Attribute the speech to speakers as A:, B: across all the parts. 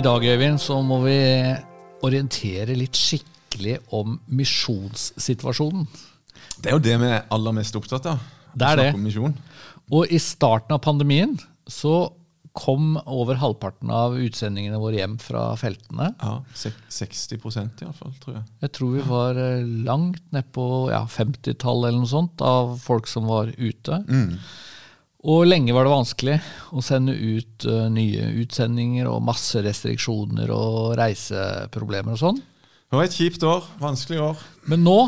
A: I dag Øyvind, så må vi orientere litt skikkelig om misjonssituasjonen.
B: Det er jo det vi er aller mest opptatt av.
A: Det er det. Og i starten av pandemien så kom over halvparten av utsendingene våre hjem fra feltene.
B: Ja, sek- 60% iallfall, tror jeg.
A: Jeg tror vi var eh, langt ned på ja, 50-tallet eller noe sånt av folk som var ute. Og lenge var det vanskelig å sende ut eh, nye utsendinger og masse restriksjoner og reiseproblemer og sånn.
B: Det var et kjipt år. Vanskelig år.
A: Men nå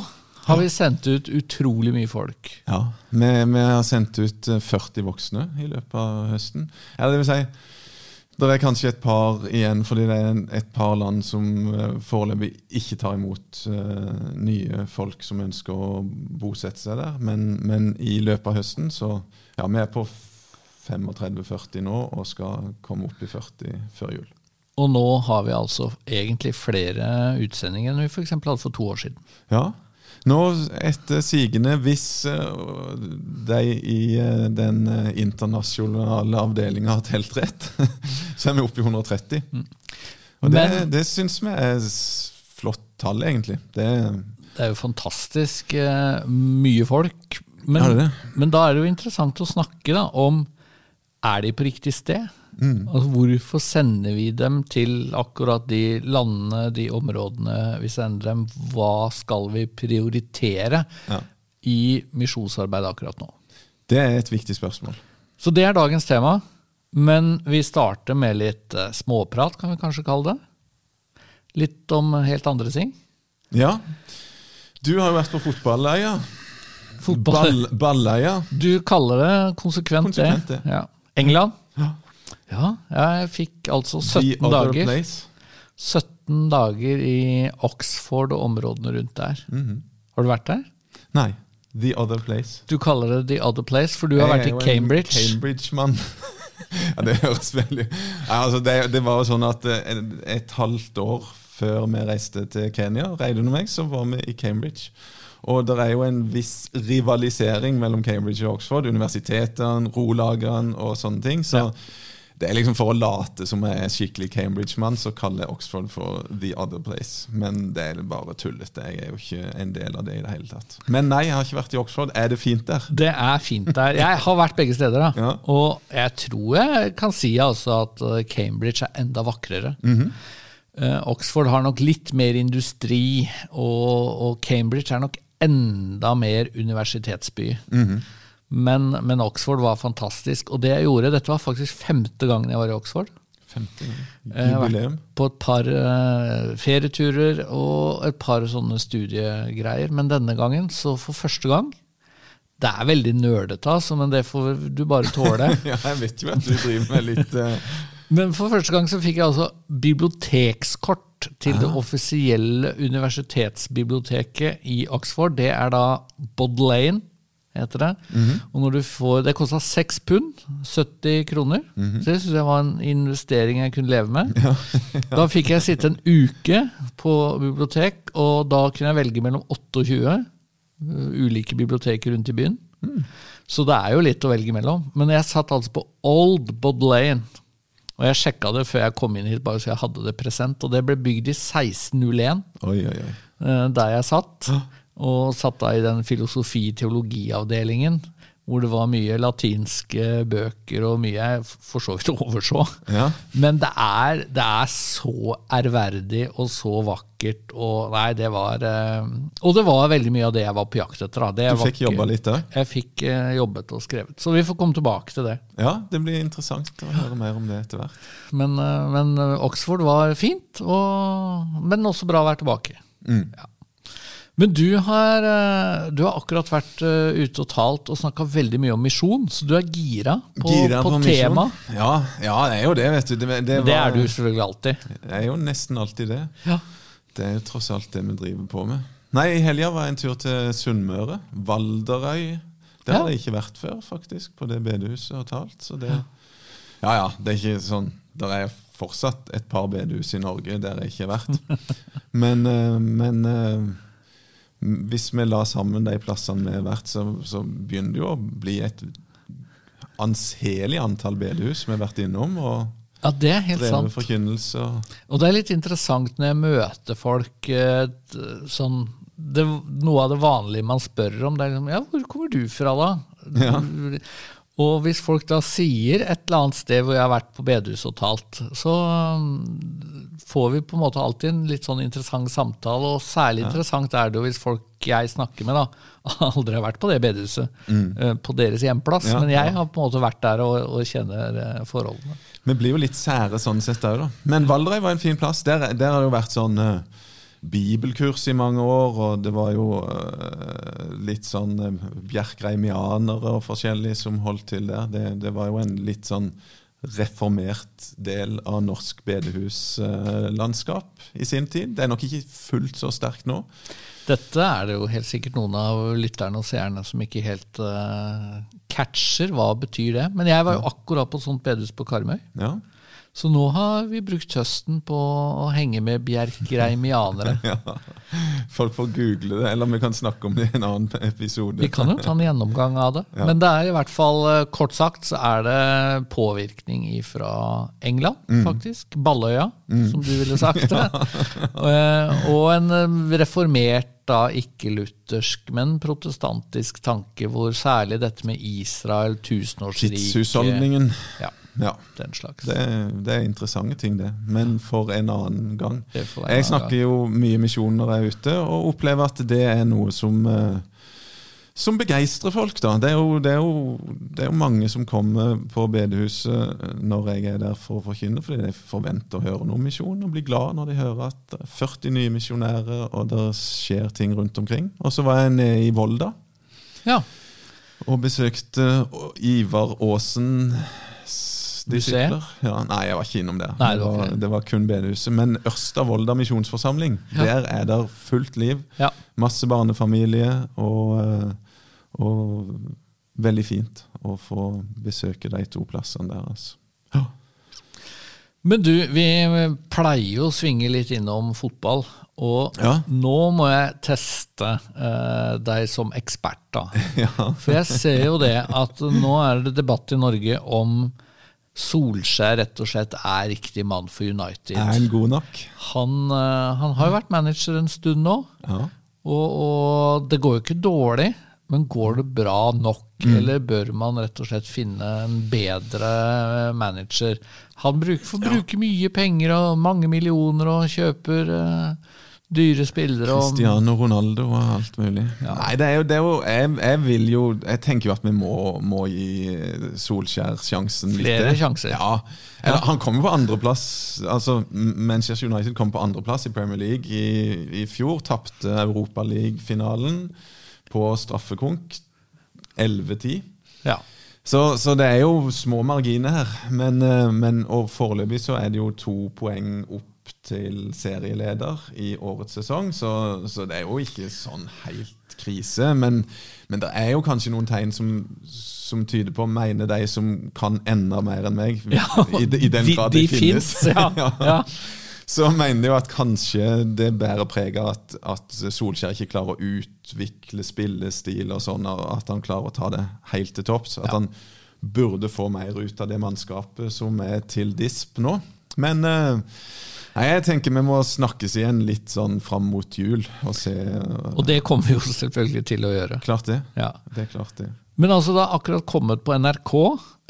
A: har vi sendt ut utrolig mye folk.
B: Ja, vi, vi har sendt ut eh, 40 voksne i løpet av høsten. Eller det vil si, det er kanskje et par igjen, fordi det er et par land som eh, foreløpig ikke tar imot eh, nye folk som ønsker å bosette seg der. Men, men i løpet av høsten så Ja, vi er på 35-40 nå og skal komme opp i 40 før jul.
A: Og nå har vi altså egentlig flere utsendinger enn vi f.eks. hadde for to år siden.
B: Ja. Nå, etter sigende, hvis eh, de i eh, den eh, internasjonale avdelinga har telt rett, så er vi oppe i 130. Og det,
A: Men-
B: det syns vi er flott tall, egentlig. Det,
A: Det er jo fantastisk mye folk. Men,
B: Ja, det er det.
A: men da er det jo interessant å snakke da, om er de på riktig sted.
B: Mm.
A: Altså, hvorfor sender vi dem til akkurat de landene, de områdene vi sender dem? Hva skal vi prioritere
B: Ja.
A: i misjonsarbeidet akkurat nå?
B: det er et viktig spørsmål.
A: Så det er dagens tema. Men vi starter med litt eh, småprat, kan vi kanskje kalle det. Litt om helt andre ting.
B: Ja. Du har jo vært på fotballeia.
A: Fotball.
B: baller, ja.
A: Du kaller det konsekvent,
B: Konsekvent,
A: det. Ja. England?
B: Ja.
A: Ja, jeg fikk altså 17 dager.
B: place.
A: 17 dager i Oxford og områdene rundt der.
B: Mhm.
A: Har du vært der?
B: Nei. The other place.
A: Du kaller det The Other Place, for du har vært i
B: Jeg er en
A: Cambridge.
B: Cambridge-mann. ja, det høres veldig altså det, det var jo sånn at eh, et halvt år før vi reiste til Kenya, Reidun og meg, så var vi i Cambridge. Og det er jo en viss rivalisering mellom Cambridge og Oxford. Universitetene, rolagene og sånne ting. Så
A: Ja.
B: det er liksom for å late som jeg er skikkelig Cambridge-mann, så kaller jeg Oxford for the other place. Men det er bare tullete. Jeg er jo ikke en del av det i det hele tatt. Men nei, jeg har ikke vært i Oxford. Er det fint der?
A: Det er fint der. Jeg har vært begge steder, da.
B: Ja.
A: Og jeg tror jeg kan si altså at eh, Cambridge er enda vakrere.
B: Mm
A: -hmm. Oxford har nok litt mer industri, og, og Cambridge er nok enda mer universitetsby.
B: Mhm.
A: men, men Oxford var fantastisk. Og det jeg gjorde, dette var faktisk femte gangen jeg var i Oxford.
B: 50
A: Jeg har vært
B: jubileum.
A: på et par uh, ferieturer og et par sånne studiegreier. Men denne gangen, så for første gang Det er veldig nerdete, altså, men det får du bare tåle.
B: Ja, jeg vet jo at du driver med litt eh,
A: Men for første gang så fikk jeg altså bibliotekskort til det offisielle universitetsbiblioteket i Oxford. Det er da Bodleian, heter det. Og når du får, Det kosta seks pund, 70 kroner. Så det syns jeg var en investering jeg kunne leve med. da fikk jeg sitte en uke på bibliotek, og da kunne jeg velge mellom 28 uh, ulike biblioteker rundt i byen. Så det er jo litt å velge mellom. Men jeg satt altså på Old Bodleian. Og jeg sjekka det før jeg kom inn hit, bare så jeg hadde det present. Og det ble bygd i 1601,
B: Oi, oi, oi.
A: eh, der jeg satt. Og satt da i den filosofi-teologiavdelingen, hvor det var mye latinske bøker og mye jeg for så vidt overså.
B: Ja.
A: Men det er, det er så ærverdig og så vakkert. Og nei, det var eh, Og det var veldig mye av det jeg var på jakt etter.
B: Du fikk
A: ikke-
B: jobba litt der?
A: Jeg fikk eh, jobbet og skrevet. Så vi får komme tilbake til det.
B: Ja, det blir interessant å høre mer om det etter hvert.
A: Men, eh, men Oxford var fint, og, men også bra å være tilbake.
B: Mm.
A: Ja. Men du har, eh, du har akkurat vært eh, ute og talt og snakka veldig mye om misjon, så du er gira på,
B: Gira
A: på,
B: på
A: tema.
B: Ja, ja, det er jo det, vet du. Det, det,
A: var, det er du selvfølgelig alltid.
B: Det er jo nesten alltid det.
A: Ja.
B: Det er jo tross alt det vi driver på med. Nei, i helga var jeg en tur til Sunnmøre. Valderøy.
A: Det
B: har jeg ikke vært før, faktisk, på det bedehuset og talt. Så det, ja ja, det er ikke sånn Det er fortsatt et par bedehus i Norge der jeg ikke har vært. Men, eh, men hvis vi la sammen de plassene vi har vært, så, så begynner det jo å bli et anselig antall bedehus vi har vært innom. og
A: Ja, det er helt sant.
B: og-
A: det er litt interessant når jeg møter folk eh, sånn det, Noe av det vanlige man spør om, det er liksom Ja, hvor kommer du fra, da?
B: Ja.
A: Og hvis folk da sier et eller annet sted hvor jeg har vært på bedehus og talt, så får vi på en måte alltid en litt sånn interessant samtale, og særlig interessant er det jo hvis folk jeg snakker med, da aldri har vært på det bedehuset, mm. på deres hjemplass.
B: Ja,
A: Men jeg
B: ja.
A: har på en måte vært der og, og kjenner eh, forholdene.
B: Vi blir jo litt sære sånn sett òg, da. Men Valdrei var en fin plass. Der, der har det jo vært sånn uh, bibelkurs i mange år, og det var jo uh, litt sånn uh, bjerkreimianere og forskjellig som holdt til der. Det, det var jo en litt sånn reformert del av norsk bedehuslandskap i sin tid. Det er nok ikke fullt så sterkt nå.
A: Dette er det jo helt sikkert noen av lytterne og seerne som ikke helt uh, catcher. Hva betyr det? Men jeg var jo akkurat på sånt bedehus på Karmøy.
B: Ja.
A: Så nå har vi brukt høsten på å henge med bjerkreimianere.
B: ja. Folk får google det, eller vi kan snakke om det i en annen episode.
A: Vi kan jo ta en gjennomgang av det.
B: Ja.
A: Men det er i hvert fall, eh, kort sagt, så er det påvirkning fra England,
B: Mm.
A: faktisk. Balløya, som du ville sagt det. Eh, Og en eh, reformert, da ikke luthersk, men protestantisk tanke, hvor særlig dette med Israel, tusenårsriket
B: Tidshusholdningen.
A: Ja,
B: Ja.
A: den slags.
B: Det, det er interessante ting, det. Men for en annen gang.
A: En
B: Jeg snakker jo mye misjon når jeg er ute, og opplever at det er noe som eh, som begeistrer folk. da. Det er, jo, det, er jo, det er jo mange som kommer på bedehuset når jeg er der for å forkynne, fordi de forventer å høre noe om misjon og blir glad når de hører at det er 40 nye misjonærer og det skjer ting rundt omkring. Og så var jeg nede i Volda
A: Ja,
B: og besøkte Ivar Aasen disipler. Ja, nei, jeg var ikke innom der.
A: Nei,
B: det,
A: det var det.
B: var kun bedehuset. Men Ørsta Volda misjonsforsamling,
A: Ja.
B: der er det fullt liv.
A: ja.
B: Masse barnefamilie, og, eh, og veldig fint å få besøke de to plassene der. altså. Ja.
A: Men du, vi pleier å svinge litt innom fotball. Og
B: Ja.
A: nå må jeg teste eh, deg som ekspert, da.
B: ja.
A: For jeg ser jo det at nå er det debatt i Norge om Solskjær rett og slett er riktig mann for United.
B: Er en god nok?
A: Han, eh, han har jo vært manager en stund nå,
B: Ja.
A: og, og det går jo ikke dårlig. Men går det bra nok, eller bør man rett og slett finne en bedre manager? Han bruker, får bruke mye penger og mange millioner og kjøper eh, dyre spillere. Og,
B: Cristiano Ronaldo og alt mulig.
A: Ja.
B: Nei, det er jo, det er jo jeg, jeg vil jo Jeg tenker jo at vi må, må gi Solskjær sjansen
A: Flere
B: litt.
A: sjanser.
B: Ja. Eller, Han jo på andreplass. Altså, Manchester United kom på andreplass i Premier League i, i fjor. Tapte Europaliga-finalen på straffekonk 11-10.
A: ja.
B: Så, så det er jo små marginer her. Men, eh, men og foreløpig så er det jo to poeng opp til serieleder i årets sesong, så, så det er jo ikke sånn helt krise. Men, men det er jo kanskje noen tegn som, som tyder på, mener de som kan enda mer enn meg,
A: Ja,
B: i, i den grad
A: de
B: de, finnes.
A: finnes, ja. Ja.
B: Så mener jeg jo at kanskje det bærer preg av at, at Solskjær ikke klarer å utvikle spillestil og sånn, at han klarer å ta det helt til topps. At
A: Ja.
B: han burde få mer ut av det mannskapet som er til disp nå. Men eh, nei, jeg tenker vi må snakkes igjen litt sånn fram mot jul og se. eh,
A: Og det kommer vi jo selvfølgelig til å gjøre.
B: Klart det.
A: Ja.
B: Det er klart det.
A: Men altså, det har akkurat kommet på NRK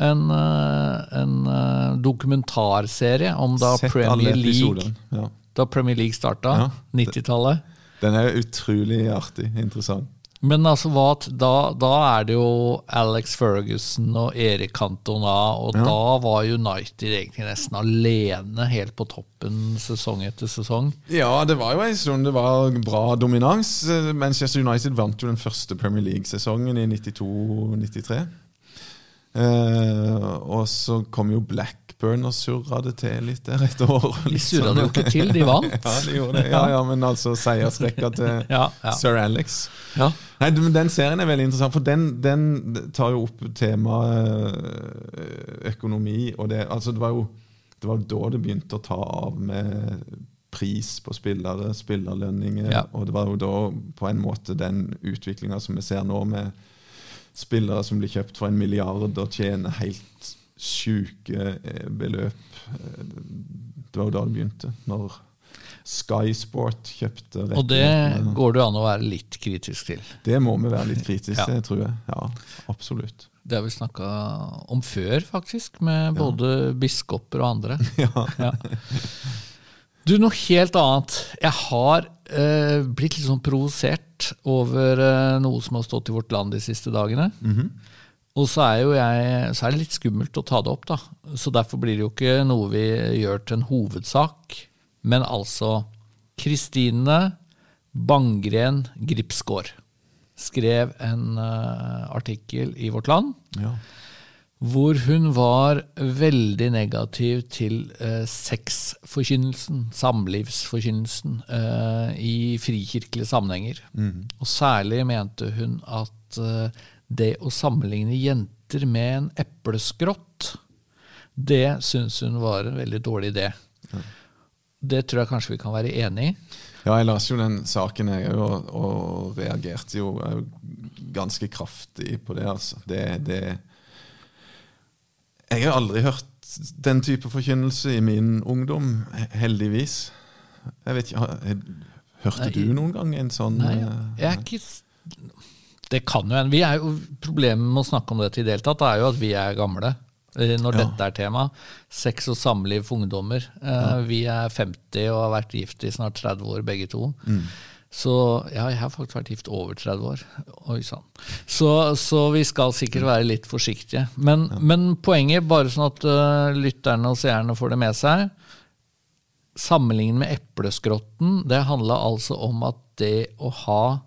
A: en, eh, en eh, dokumentarserie om da
B: Sett
A: Premier League.
B: Ja.
A: da Premier League starta,
B: Ja.
A: 90-tallet.
B: Den er utrolig artig. Interessant.
A: Men altså, da, da er det jo Alex Ferguson og Erik Cantona, og
B: Ja.
A: da var United egentlig nesten alene helt på toppen sesong etter sesong.
B: Ja, det var jo en stund det var bra dominans. Manchester United vant jo den første Premier League-sesongen i 92-93. Eh, og så kom jo Blackburn og surra det til litt der et år.
A: De surra det jo ikke til, de vant.
B: ja, de gjorde det. Ja, ja, men altså seiersrekka til
A: Ja, ja.
B: sir Alex.
A: Ja.
B: Nei, men Den serien er veldig interessant, for den, den tar jo opp temaet eh, økonomi. og det, altså det var jo det var da det begynte å ta av med pris på spillere, spillerlønninger.
A: Ja.
B: Og det var jo da på en måte den utviklinga som vi ser nå, med spillere som blir kjøpt for en milliard og tjener helt sjuke eh, beløp. Eh, Det var jo da det begynte. Når Sky Sport kjøpte
A: Og det går det an å være litt kritisk til.
B: Det må vi være litt kritiske
A: Ja.
B: til, tror jeg. Ja, absolutt.
A: Det har vi snakka om før, faktisk, med både biskoper og andre.
B: Ja.
A: Ja. Du, noe helt annet. Jeg har eh, blitt litt sånn provosert over eh, noe som har stått i vårt land de siste dagene. Og så er, jo jeg, så er det litt skummelt å ta det opp, da. Så derfor blir det jo ikke noe vi gjør til en hovedsak. Men altså Kristine Bangren Gripsgård skrev en uh, artikkel i Vårt Land
B: ja.
A: hvor hun var veldig negativ til uh, sexforkynnelsen, samlivsforkynnelsen, uh, i frikirkelige sammenhenger. Og særlig mente hun at det å sammenligne jenter med en epleskrott, det syns hun var en veldig dårlig idé. Det tror jeg kanskje vi kan være enig i.
B: Ja, jeg leste jo den saken jeg og, og reagerte jo eh, ganske kraftig på det. altså. Det, det Jeg har aldri hørt den type forkynnelse i min ungdom, heldigvis. Jeg vet ikke, Hørte
A: Nei,
B: du noen gang en sånn
A: Nei,
B: eh,
A: jeg er ikke Det kan jo en. Vi er jo- Problemet med å snakke om dette i det hele tatt er jo at vi er gamle. eh, Når
B: Ja.
A: dette er tema. Sex og samliv for ungdommer. Ja. Vi er 50 og har vært gift i snart 30 år, begge to.
B: Mm.
A: Så ja, jeg har faktisk vært gift over 30 år. Oi sann. Så, så vi skal sikkert være litt forsiktige. Men, men poenget, bare sånn at uh, lytterne og seerne får det med seg Sammenlignet med epleskrotten, det handla altså om at det å ha eh,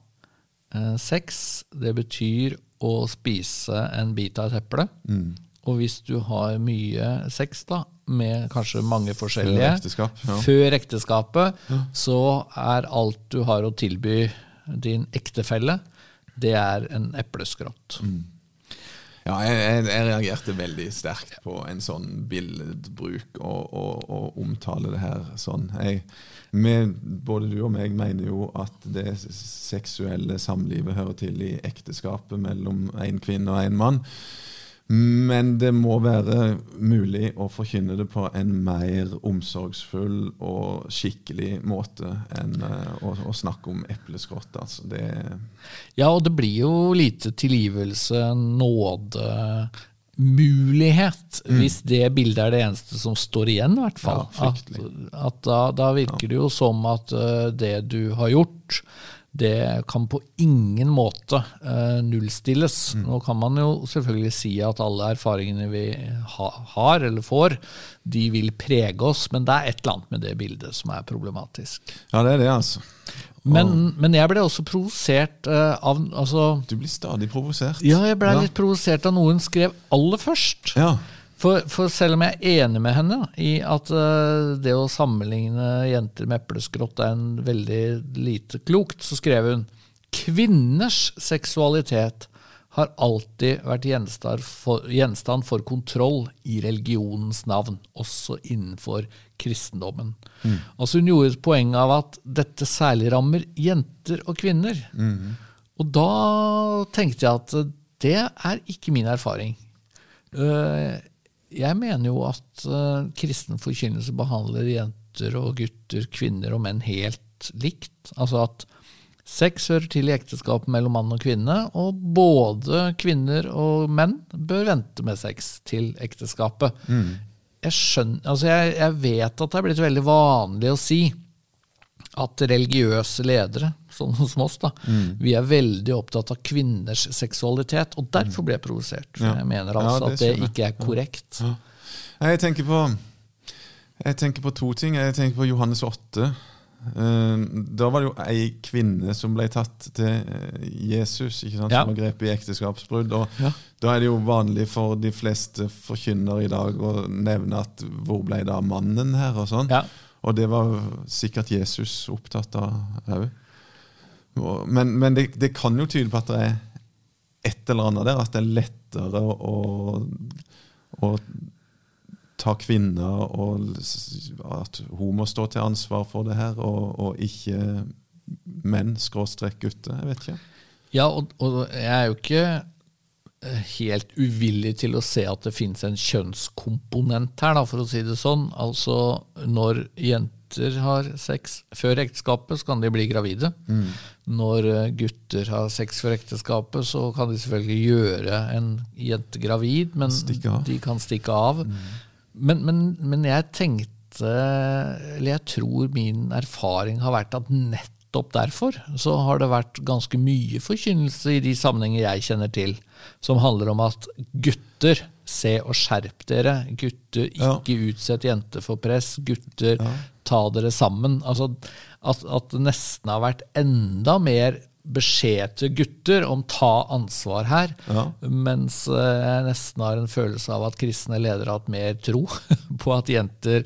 A: sex, det betyr å spise en bit av et eple. Og hvis du har mye sex, da, med kanskje mange forskjellige
B: Før ekteskap, ja.
A: før ekteskapet, så er alt du har å tilby din ektefelle, det er en epleskrott.
B: Ja, jeg, jeg, jeg reagerte veldig sterkt på en sånn billedbruk og, og, og omtale det her sånn. Jeg, med, både du og meg mener jo at det seksuelle samlivet hører til i ekteskapet mellom en kvinne og en mann. Men det må være mulig å forkynne det på en mer omsorgsfull og skikkelig måte enn eh, å, å snakke om epleskrott. Altså.
A: Ja, og det blir jo lite tilgivelse, nåde, mulighet, hvis det bildet er det eneste som står igjen, i hvert fall.
B: Ja,
A: at at da, da virker det jo som at uh, det du har gjort, det kan på ingen måte uh, nullstilles.
B: Mm.
A: Nå kan man jo selvfølgelig si at alle erfaringene vi ha, har eller får, de vil prege oss, men det er et eller annet med det bildet som er problematisk.
B: ja, det er det, altså.
A: Men, men jeg ble også provosert uh, av altså,
B: Du blir stadig provosert.
A: ja, jeg ble
B: Ja.
A: litt provosert av noe hun skrev aller først.
B: Ja.
A: For, for selv om jeg er enig med henne i at uh, det å sammenligne jenter med epleskrott er en veldig lite klokt, så skrev hun kvinners seksualitet har alltid vært gjenstand for, gjenstand for kontroll i religionens navn, også innenfor kristendommen. Altså Hun gjorde et poeng av at dette særlig rammer jenter og kvinner. Og da tenkte jeg at det er ikke min erfaring. Eh, Jeg mener jo at eh, kristen forkynnelse behandler jenter og gutter, kvinner og menn helt likt. Altså at sex hører til i ekteskapet mellom mann og kvinne, og både kvinner og menn bør vente med sex til ekteskapet. Jeg, skjønner, altså jeg, jeg vet at det er blitt veldig vanlig å si at religiøse ledere, sånn som oss, da, vi er veldig opptatt av kvinners seksualitet. Og derfor ble jeg provosert.
B: Ja.
A: jeg mener
B: Ja,
A: altså
B: det
A: at det ikke er korrekt.
B: Jeg tenker på Jeg tenker på to ting. Jeg tenker på Johannes 8. Eh, Da var det jo ei kvinne som ble tatt til eh, Jesus, ikke sant?
A: Ja.
B: som var grepet i ekteskapsbrudd. Og
A: Ja.
B: Da er det jo vanlig for de fleste forkynnere i dag å nevne at hvor ble det av mannen her? Og sånn.
A: Ja.
B: Og det var sikkert Jesus opptatt av òg. Men, men det, det kan jo tyde på at det er et eller annet der, at det er lettere å, å ta kvinner og at hun må stå til ansvar for det her, og, og ikke menn, skråstrek gutter. Jeg vet ikke.
A: Ja, og, og jeg er jo ikke eh, helt uvillig til å se at det fins en kjønnskomponent her, da, for å si det sånn. Altså når jenter har sex før ekteskapet, så kan de bli gravide.
B: Mm.
A: Når eh, gutter har sex før ekteskapet, så kan de selvfølgelig gjøre en jente gravid, men de kan stikke av. Men, men, men jeg tenkte, eller jeg tror min erfaring har vært at nettopp derfor så har det vært ganske mye forkynnelse i de sammenhenger jeg kjenner til, som handler om at gutter, se og skjerp dere. Gutter,
B: Ja.
A: ikke utsett jenter for press. Gutter, ta dere sammen. Altså at, at det nesten har vært enda mer beskjed til gutter om ta ansvar her,
B: Ja.
A: mens eh, jeg nesten har en følelse av at kristne ledere har hatt mer tro på at jenter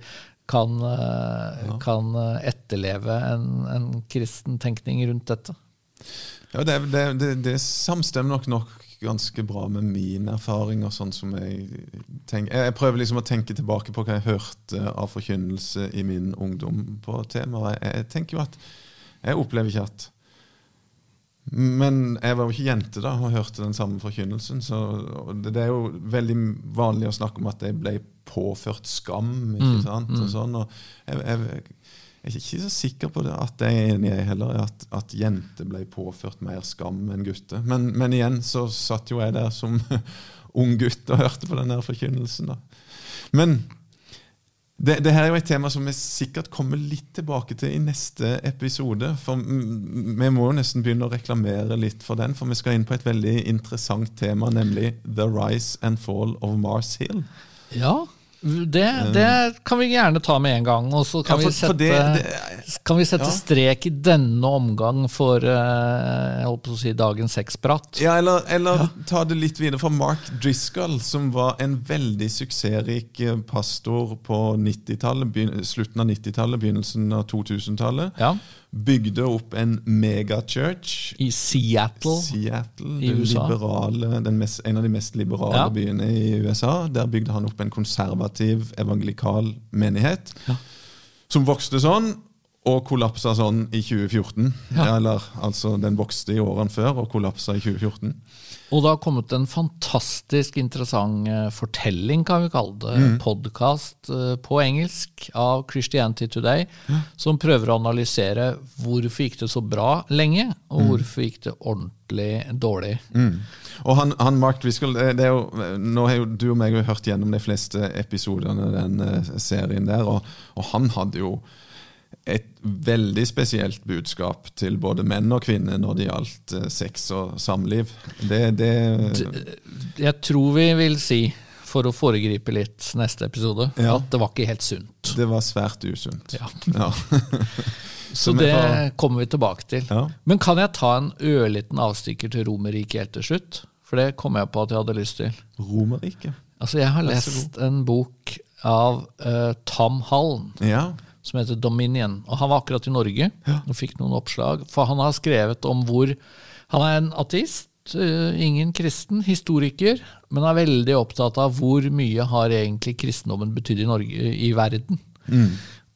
A: kan, ja. kan eh, etterleve en, en kristen tenkning rundt dette.
B: Ja, det, det, det, det samstemmer nok nok ganske bra med min erfaring. og sånn som Jeg tenker. Jeg prøver liksom å tenke tilbake på hva jeg hørte av forkynnelse i min ungdom på temaet. Jeg, jeg tenker jo at Jeg opplever ikke at Men jeg var jo ikke jente da og hørte den samme forkynnelsen. så det, det er jo veldig vanlig å snakke om at jeg ble påført skam. ikke sant, og sånn, og jeg, jeg, jeg er ikke så sikker på det at jeg er enig i heller, at, at jenter ble påført mer skam enn gutter. Men, men igjen så satt jo jeg der som ung gutt og hørte på den der forkynnelsen. da. Men det, det her er jo et tema som vi sikkert kommer litt tilbake til i neste episode. For vi må jo nesten begynne å reklamere litt for den, for vi skal inn på et veldig interessant tema, nemlig The Rise and Fall of Mars Hill.
A: Ja, det, det kan vi gjerne ta med en gang. Og så kan,
B: Ja, for-
A: vi sette,
B: det- det-
A: kan vi sette
B: ja.
A: strek i denne omgang for eh, jeg holdt på å si dagens sexprat.
B: Ja, eller, eller ta det litt videre. For Mark Driscoll, som var en veldig suksessrik eh, pastor på slutten av 90-tallet, begynnelsen av 2000-tallet,
A: Ja.
B: Bygde opp en megachurch
A: I Seattle.
B: Seattle,
A: I USA.
B: liberale, den mest, en av de mest liberale
A: Ja.
B: byene i USA. Der bygde han opp en konservativ evangelikal menighet. Som vokste sånn, og kollapsa sånn i 2014.
A: Ja.
B: Eller altså, den vokste i årene før og kollapsa i 2014.
A: Og det har kommet en fantastisk interessant eh, fortelling, kan vi kalle det.
B: Mm.
A: Podkast på engelsk av Christianity Today, som prøver å analysere hvorfor gikk det så bra lenge, og
B: Mm.
A: hvorfor gikk det ordentlig dårlig.
B: Og han, han Mark Driscoll det, det er jo, Nå har jo du og meg hørt gjennom de fleste episodene av den eh, serien der, og, og han hadde jo et veldig spesielt budskap til både menn og kvinner når det gjaldt eh, sex og samliv. Det, det
A: Jeg tror vi vil si, for å foregripe litt neste episode,
B: Ja.
A: at det var ikke helt sunt.
B: Det var svært usunt.
A: Ja.
B: Ja.
A: Så
B: Så
A: det
B: får-
A: kommer vi tilbake til.
B: Ja.
A: Men kan jeg ta en ørliten avstikker til Romerriket helt til slutt? For det kom jeg på at jeg hadde lyst til.
B: Romerriket.
A: Altså, jeg har lest en bok av uh, Tom Hallen
B: Ja.
A: Som heter Dominion. Og han var akkurat i Norge og fikk noen oppslag. For han har skrevet om hvor Han er en ateist, eh, ingen kristen, historiker, men er veldig opptatt av hvor mye har egentlig kristendommen betydd i Norge, i verden.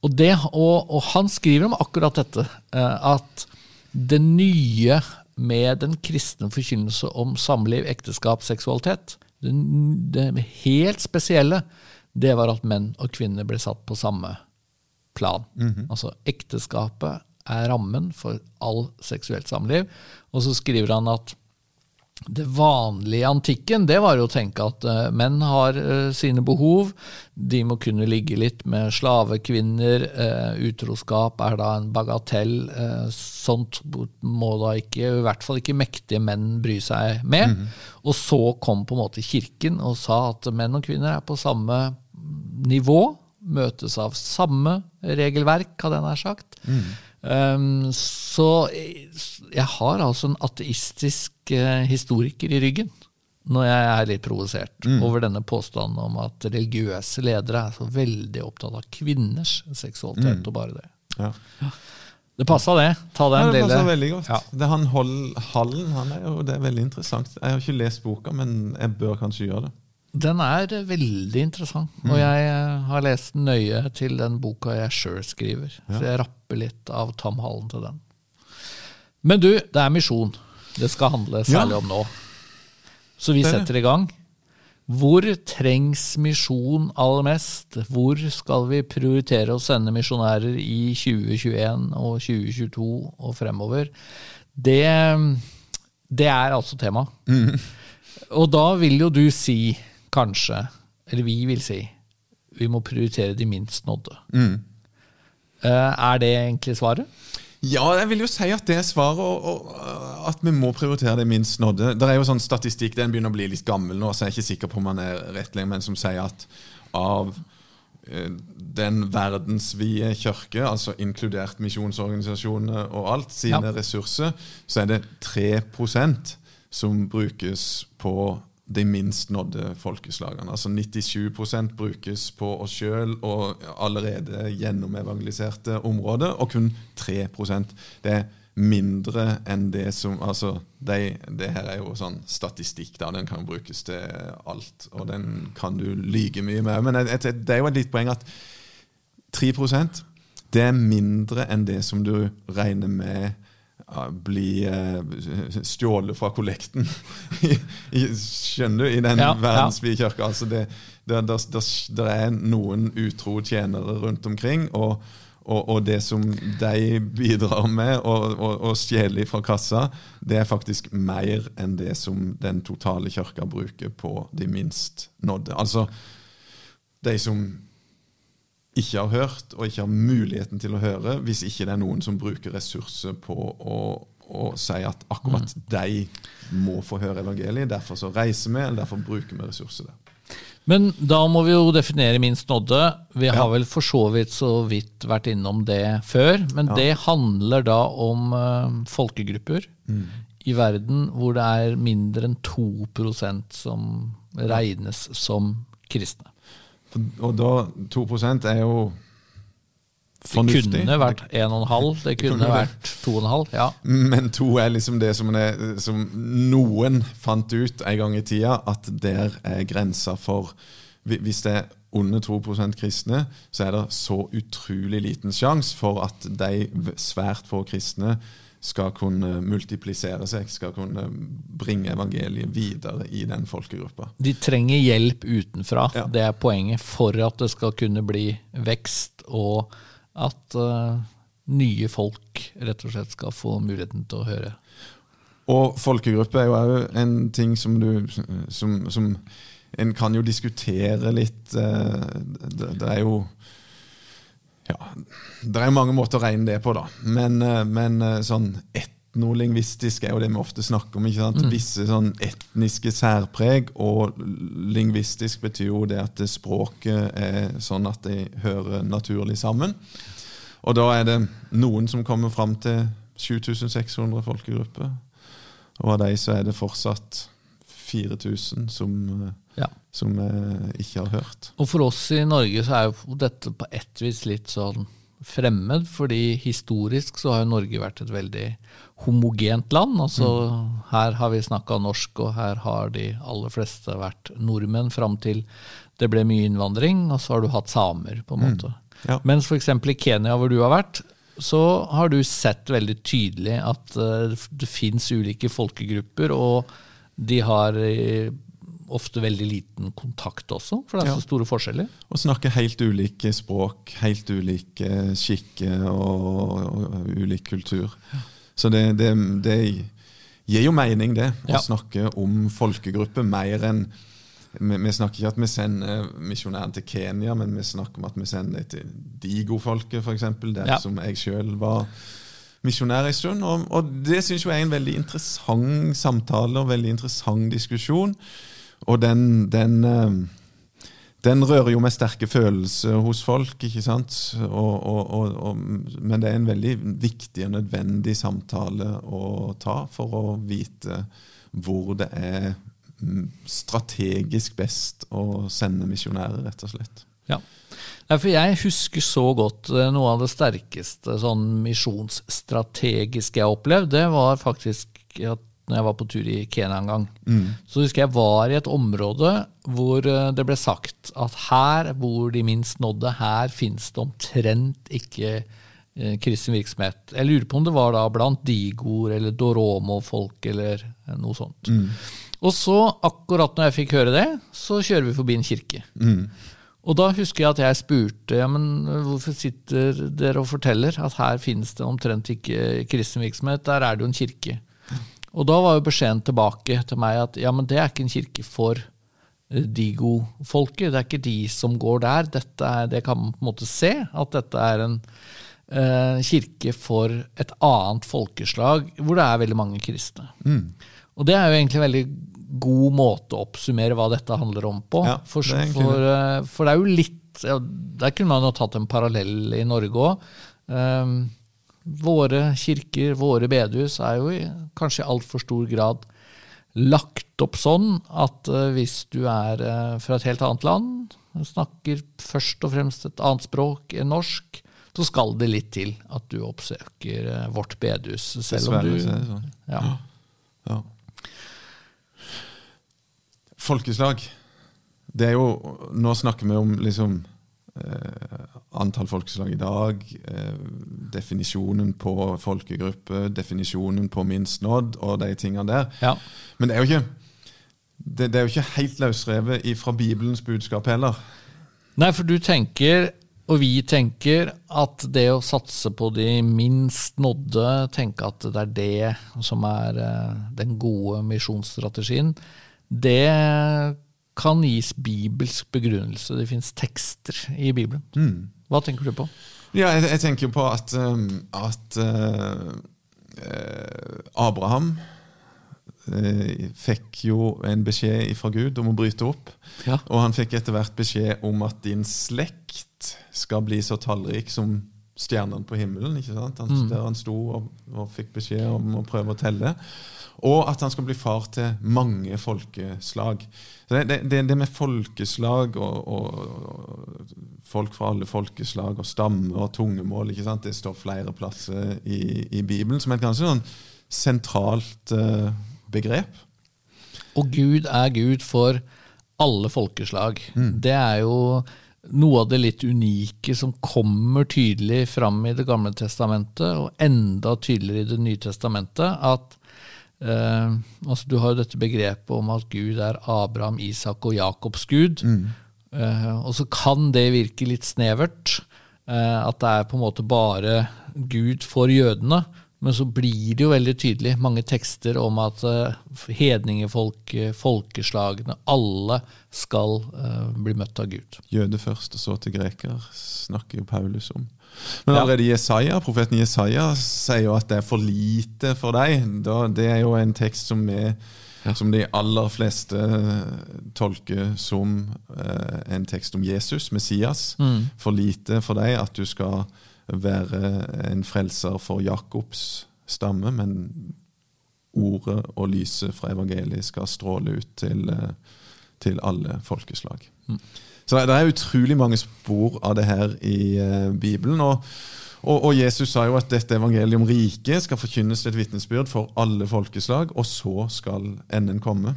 A: Og, det, og, og han skriver om akkurat dette, eh, at det nye med den kristne forkynnelse om samliv, ekteskap, seksualitet, det, det helt spesielle, det var at menn og kvinner ble satt på samme plan. Altså ekteskapet er rammen for all seksuelt samliv. Og så skriver han at det vanlige i antikken det var jo å tenke at uh, menn har uh, sine behov. De må kunne ligge litt med slavekvinner. Uh, utroskap er da en bagatell. sånt må da ikke, i hvert fall ikke mektige menn, bry seg med. Og så kom på en måte kirken og sa at menn og kvinner er på samme nivå. Møtes av samme regelverk, hadde jeg nær sagt. Um, så jeg har altså en ateistisk eh, historiker i ryggen når jeg er litt provosert over denne påstanden om at religiøse ledere er så veldig opptatt av kvinners seksualitet og bare det.
B: ja.
A: Det passa, det. Ta
B: Ja, det
A: lille
B: veldig godt.
A: Ja.
B: Det han Hallen han er jo, det er veldig interessant. Jeg har ikke lest boka, men jeg bør kanskje gjøre det.
A: Den er veldig interessant, og jeg eh, har lest nøye til den boka jeg sjøl skriver. Så jeg rapper litt av Tom Hallen til den. Men du, det er misjon det skal handle særlig
B: Ja.
A: om nå. Så vi
B: er
A: setter i gang. Hvor trengs misjon aller mest? Hvor skal vi prioritere å sende misjonærer i 2021 og 2022 og fremover? Det, det er altså tema. Og da vil jo du si, kanskje, eller vi vil si, vi må prioritere de minst nådde. Mm. Er det egentlig svaret?
B: Ja, jeg vil jo si at det er svaret, og, og at vi må prioritere det minst nådde. Det er jo sånn statistikk, den begynner å bli litt gammel nå, så jeg er ikke sikker på om man er rett lenger, men som sier at av eh, den verdensvide kirke, altså inkludert misjonsorganisasjonene og alt, sine
A: Ja.
B: ressurser, så er det 3% som brukes på de minst nådde folkeslagene. Altså 97% brukes på oss sjøl og allerede gjennomevangeliserte områder, og kun 3% Det er mindre enn det som altså, de, Det her er jo sånn statistikk, da. Den kan brukes til alt, og den kan du lyge mye med. Men det er jo et lite poeng at 3% det er mindre enn det som du regner med ja, blir eh, stjålet fra kollekten. Skjønner du? I den
A: Ja,
B: verdensvide kirka. Altså det, det, det, det, det er noen utro tjenere rundt omkring. og og, og det som de bidrar med og, og stjeler fra kassa, det er faktisk mer enn det som den totale kirka bruker på de minst nådde. Altså de som ikke har hørt, og ikke har muligheten til å høre, hvis ikke det er noen som bruker ressurser på å, å si at akkurat de må få høre evangeliet. Derfor så reiser vi, eller derfor bruker vi ressurser der.
A: Men da må vi jo definere minst nådde. Vi har
B: Ja.
A: vel for så vidt så vidt vært innom det før. Men
B: Ja.
A: det handler da om uh, folkegrupper
B: Mm.
A: i verden hvor det er mindre enn 2% som regnes som kristne.
B: Og da 2% er jo fornuftig.
A: Det kunne vært 1,5, det kunne
B: det.
A: vært 2,5. Ja.
B: Men to er liksom det som, er, som noen fant ut en gang i tida, at der er grensa for Hvis det er under 2% kristne, så er det så utrolig liten sjanse for at de svært få kristne skal kunne multiplisere seg, skal kunne bringe evangeliet videre i den folkegruppa.
A: De trenger hjelp utenfra.
B: Ja.
A: Det er poenget for at det skal kunne bli vekst, og at uh, nye folk rett og slett skal få muligheten til å høre.
B: Og folkegruppe er jo òg en ting som du som, som En kan jo diskutere litt eh, det, det er jo Ja, det er mange måter å regne det på, da. Men, eh, men eh, sånn etnolingvistisk er jo det vi ofte snakker om. ikke sant? Visse sånn etniske særpreg, og lingvistisk betyr jo det at språket er sånn at de hører naturlig sammen. Og da er det noen som kommer fram til 7600 folkegrupper. Og av de så er det fortsatt 4000 som, eh. Som vi ikke har hørt.
A: Og for oss i Norge så er jo dette på ett vis litt sånn fremmed, fordi historisk så har jo Norge vært et veldig homogent land. Altså her har vi snakka norsk, og her har de aller fleste vært nordmenn fram til det ble mye innvandring, og så har du hatt samer, på en måte.
B: Ja.
A: Mens f.eks. i Kenya, hvor du har vært, så har du sett veldig tydelig at eh, det fins ulike folkegrupper, og de har eh, ofte veldig liten kontakt også, for det er
B: Ja.
A: så store forskjeller.
B: Og snakker helt ulike språk, helt ulike skikker og, og ulik kultur. Så det, det, det gir jo mening, det, å
A: Ja.
B: snakke om folkegrupper mer enn vi, vi snakker ikke at vi sender misjonæren til Kenya, men vi snakker om at vi sender dem til Digo-folket, f.eks., der
A: Ja.
B: som jeg sjøl var misjonær en stund. Og, og det syns jeg er en veldig interessant samtale og veldig interessant diskusjon. Og den, den eh, den rører jo med sterke følelser hos folk, ikke sant? Og, og, og, men det er en veldig viktig og nødvendig samtale å ta for å vite hvor det er mm, strategisk best å sende misjonærer, rett og slett.
A: Ja. For jeg husker så godt eh, noe av det sterkeste sånn misjonsstrategiske jeg har opplevd. Det var faktisk at når jeg var på tur i Kenya en gang. Så husker jeg var i et område hvor eh, det ble sagt at her bor de minst nådde, her fins det omtrent ikke eh, kristen virksomhet. Jeg lurer på om det var da blant digoer eller doromo-folk eller eh, noe sånt. Og så, akkurat når jeg fikk høre det, så kjører vi forbi en kirke. Og da husker jeg at jeg spurte ja, men hvorfor sitter dere og forteller at her finnes det omtrent ikke kristen virksomhet, der er det jo en kirke. Og da var jo beskjeden tilbake til meg at ja, men det er ikke en kirke for de Digo-folket. Det er ikke de som går der. Dette er, det kan man på en måte se, at dette er en eh, kirke for et annet folkeslag hvor det er veldig mange kristne. Og det er jo egentlig en veldig god måte å oppsummere hva dette handler om på.
B: Ja,
A: for,
B: det
A: for, eh, for det er jo litt ja, Der kunne man jo tatt en parallell i Norge òg. Våre kirker, våre bedehus, er jo i kanskje i altfor stor grad lagt opp sånn at eh, hvis du er eh, fra et helt annet land, snakker først og fremst et annet språk enn norsk, så skal det litt til at du oppsøker eh, vårt bedehus. Selv om du
B: sånn.
A: ja.
B: Ja. Folkeslag. Det er jo Nå snakker vi om liksom antall folkeslag i dag, eh, definisjonen på folkegruppe, definisjonen på minst nådd og de tingene der.
A: Ja.
B: Men det er jo ikke det, det er jo ikke helt løsrevet fra Bibelens budskap heller.
A: Nei, for du tenker, og vi tenker, at det å satse på de minst nådde, tenke at det er det som er eh, den gode misjonsstrategien, det kan gis bibelsk begrunnelse. Det fins tekster i Bibelen. Hva tenker du på?
B: Ja, jeg, jeg tenker på at, um, at uh, eh, Abraham eh, fikk jo en beskjed fra Gud om å bryte opp.
A: Ja.
B: Og han fikk etter hvert beskjed om at din slekt skal bli så tallrik som stjernene på himmelen. ikke sant? Han, Der han sto og, og fikk beskjed om å prøve å telle. Og at han skal bli far til mange folkeslag. Så det, det, det med folkeslag og, og, folk fra alle folkeslag og stammer og tungemål ikke sant? Det står flere plasser i, i Bibelen som et ganske sånn sentralt eh, begrep.
A: Og Gud er Gud for alle folkeslag. Det er jo noe av det litt unike som kommer tydelig fram i Det gamle testamentet, og enda tydeligere i Det nye testamentet, at eh, altså Du har jo dette begrepet om at Gud er Abraham, Isak og Jakobs Gud. Eh, og så kan det virke litt snevert. eh, at det er på en måte bare Gud for jødene. Men så blir det jo veldig tydelig mange tekster om at uh, hedningefolk, folkeslagene, alle skal bli møtt av Gud.
B: Jøde først, og så til greker, snakker jo Paulus om. Men allerede Jesaja, profeten Jesaja sier jo at det er for lite for deg. Det er jo en tekst som, er, som de aller fleste tolker som eh, en tekst om Jesus, Messias. For lite for deg at du skal være en frelser for Jakobs stamme, men ordet og lyset fra evangeliet skal stråle ut til, eh, til alle folkeslag. Så det er utrolig mange spor av det her i eh, Bibelen. Og, og, Jesus sa jo at dette evangeliet om riket skal forkynnes til et vitnesbyrd for alle folkeslag, og så skal enden komme.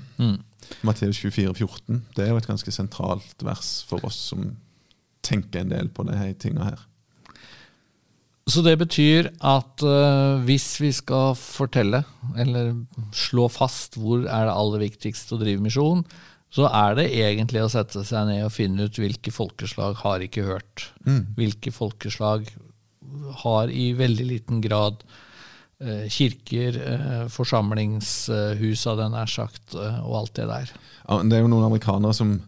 B: Matteus 24, 14. Det er jo et ganske sentralt vers for oss som tenker en del på disse tinga her.
A: Så det betyr at uh, hvis vi skal fortelle, eller slå fast hvor er det aller viktigste å drive misjon, så er det egentlig å sette seg ned og finne ut hvilke folkeslag har ikke hørt. Hvilke folkeslag har i veldig liten grad eh, kirker, eh, forsamlingshus av den er sagt, eh, og alt det der.
B: Ja, Det er jo noen amerikanere som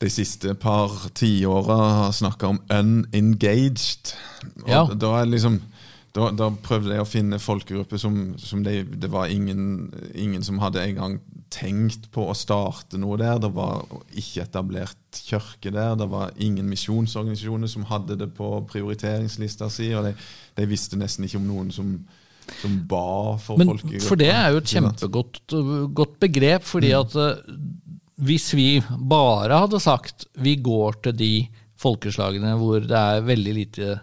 B: de siste par tiåra har snakka om 'unengaged'. Og
A: Ja.
B: da, er liksom, da, da prøvde jeg å finne folkegrupper som, som det, det var ingen, ingen som hadde engang tenkt på å starte noe der. Det var ikke etablert kirke der. Det var ingen misjonsorganisasjoner som hadde det på prioriteringslista si. Og de, de visste nesten ikke om noen som, som ba for
A: Men
B: folk.
A: for det er jo et kjempegodt godt begrep, fordi at eh, hvis vi bare hadde sagt vi går til de folkeslagene hvor det er veldig lite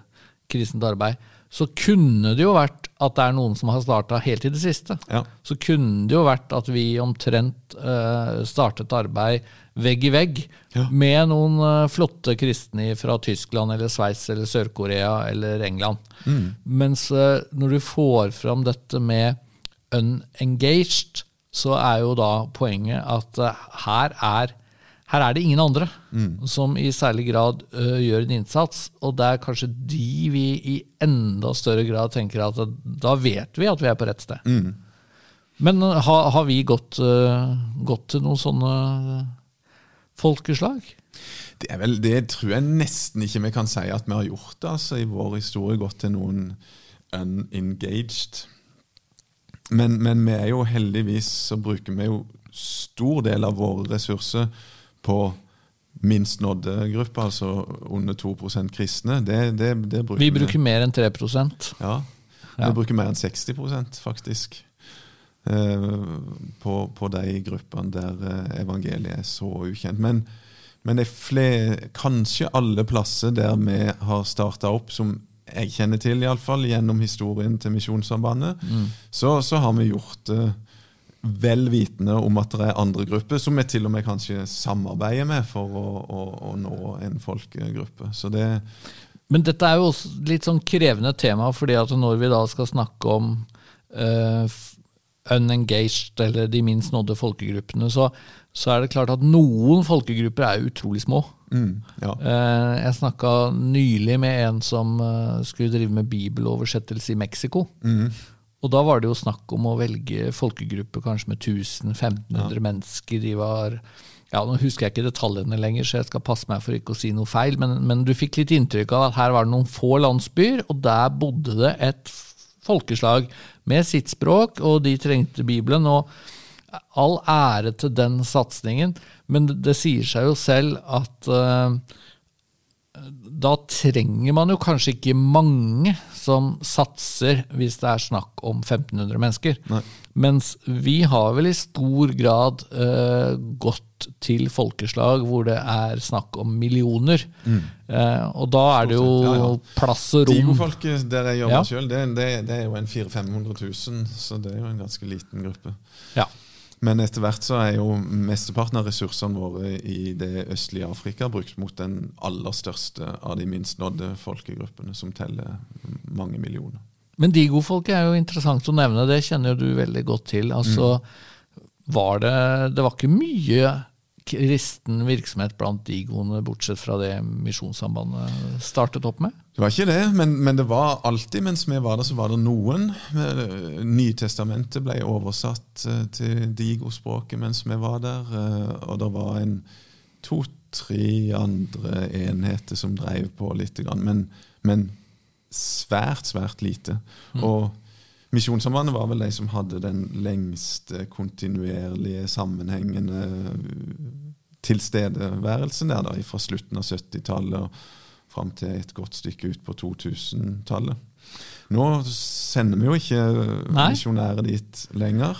A: kristent arbeid, så kunne det jo vært at det er noen som har starta helt i det siste.
B: Ja.
A: Så kunne det jo vært at vi omtrent uh, startet arbeid vegg i vegg
B: Ja.
A: med noen uh, flotte kristne fra Tyskland eller Sveits eller Sør-Korea eller England. Mens uh, når du får fram dette med unengaged, så er jo da poenget at her, er, her er det ingen andre mm. som i særlig grad ø, gjør en innsats. Og det er kanskje de vi i enda større grad tenker at da vet vi at vi er på rett sted. Mm. Men har, har vi gått, gått, til noen sånne folkeslag?
B: Det, vel, det, tror jeg nesten ikke vi kan si at vi har gjort. altså I vår historie gått til noen unengaged. Men, men, vi er jo heldigvis så bruker vi jo stor del av våre ressurser på minst nådde grupper, altså under 2 kristne. Det, det, det bruker
A: vi bruker mer enn 3%
B: Ja, vi bruker mer enn 60% faktisk. Eh, på, på, de gruppene der eh, evangeliet er så ukjent. Men, men flere, kanskje alle plasser der vi har starta opp, som jeg kjenner til, i alle fall, gjennom historien til Misjonssambandet, mm. så, så, har vi gjort det uh, vel vitende om at det er andre grupper som vi til og med kanskje samarbeider med for å, å, å nå en folkegruppe. Så det
A: Men dette er jo også litt sånn krevende tema, fordi at når vi da skal snakke om uh, unengaged, eller de minst nådde folkegruppene, så, så er det klart at noen folkegrupper er utrolig små. Mm, ja. Eh, jeg snakka nylig med en som eh, skulle drive med bibeloversettelse i Mexico. Mm. Og da var det jo snakk om å velge folkegrupper kanskje med 1000-1500 ja. mennesker. De var ja, Nå husker jeg ikke detaljene lenger, så jeg skal passe meg for ikke å si noe feil, men, men du fikk litt inntrykk av at her var det noen få landsbyer, og der bodde det et folkeslag med sitt språk, og de trengte Bibelen. og all ære til den satsingen, men det, det, sier seg jo selv at uh, da trenger man jo kanskje ikke mange som satser hvis det er snakk om 1500 mennesker. Nei. Mens vi har vel i stor grad uh, gått til folkeslag hvor det er snakk om millioner. Mm. Uh, og da er det jo ja, ja. plass og rom.
B: Digofolket der jeg jobber ja. sjøl, det, det, det, er jo en 400 000-500 000, så det er jo en ganske liten gruppe. Ja. Men etter hvert så er jo mesteparten av ressursene våre i det østlige Afrika brukt mot den aller største av de minst nådde folkegruppene, som teller mange millioner.
A: Men digofolket er jo interessant å nevne, det kjenner jo du veldig godt til. Altså, mm. var det, det var ikke mye kristen virksomhet blant digoene, bortsett fra det Misjonssambandet startet opp med?
B: Det var ikke det, men, men, det var alltid mens vi var der, så var det noen. Nytestamentet ble oversatt eh, til digospråket mens vi var der, eh, og det var en to-tre andre enheter som drev på litt, men, men svært, svært lite. Mm. Og Misjonssambandet var vel de som hadde den lengste kontinuerlige, sammenhengende tilstedeværelsen der, da, fra slutten av 70-tallet og fram til et godt stykke ut på 2000-tallet. Nå sender vi jo ikke Nei. misjonærer dit lenger.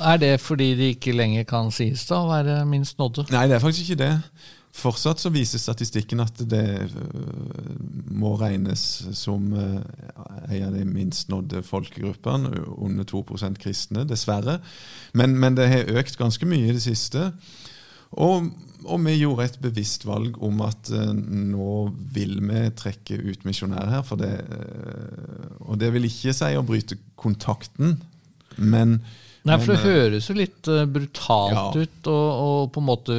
A: Er det fordi de ikke lenger kan sies da å være minst nådde?
B: Nei, det er faktisk ikke det. Fortsatt så viser statistikken at det øh, må regnes som øh, en av de minst nådde folkegruppene, under 2% kristne, dessverre. Men, men, det har økt ganske mye i det siste. Og, og, vi gjorde et bevisst valg om at uh, nå vil vi trekke ut misjonærer her. Det, og det vil ikke si å bryte kontakten, men
A: Nei, for det høres jo litt uh, brutalt ja. ut å på en måte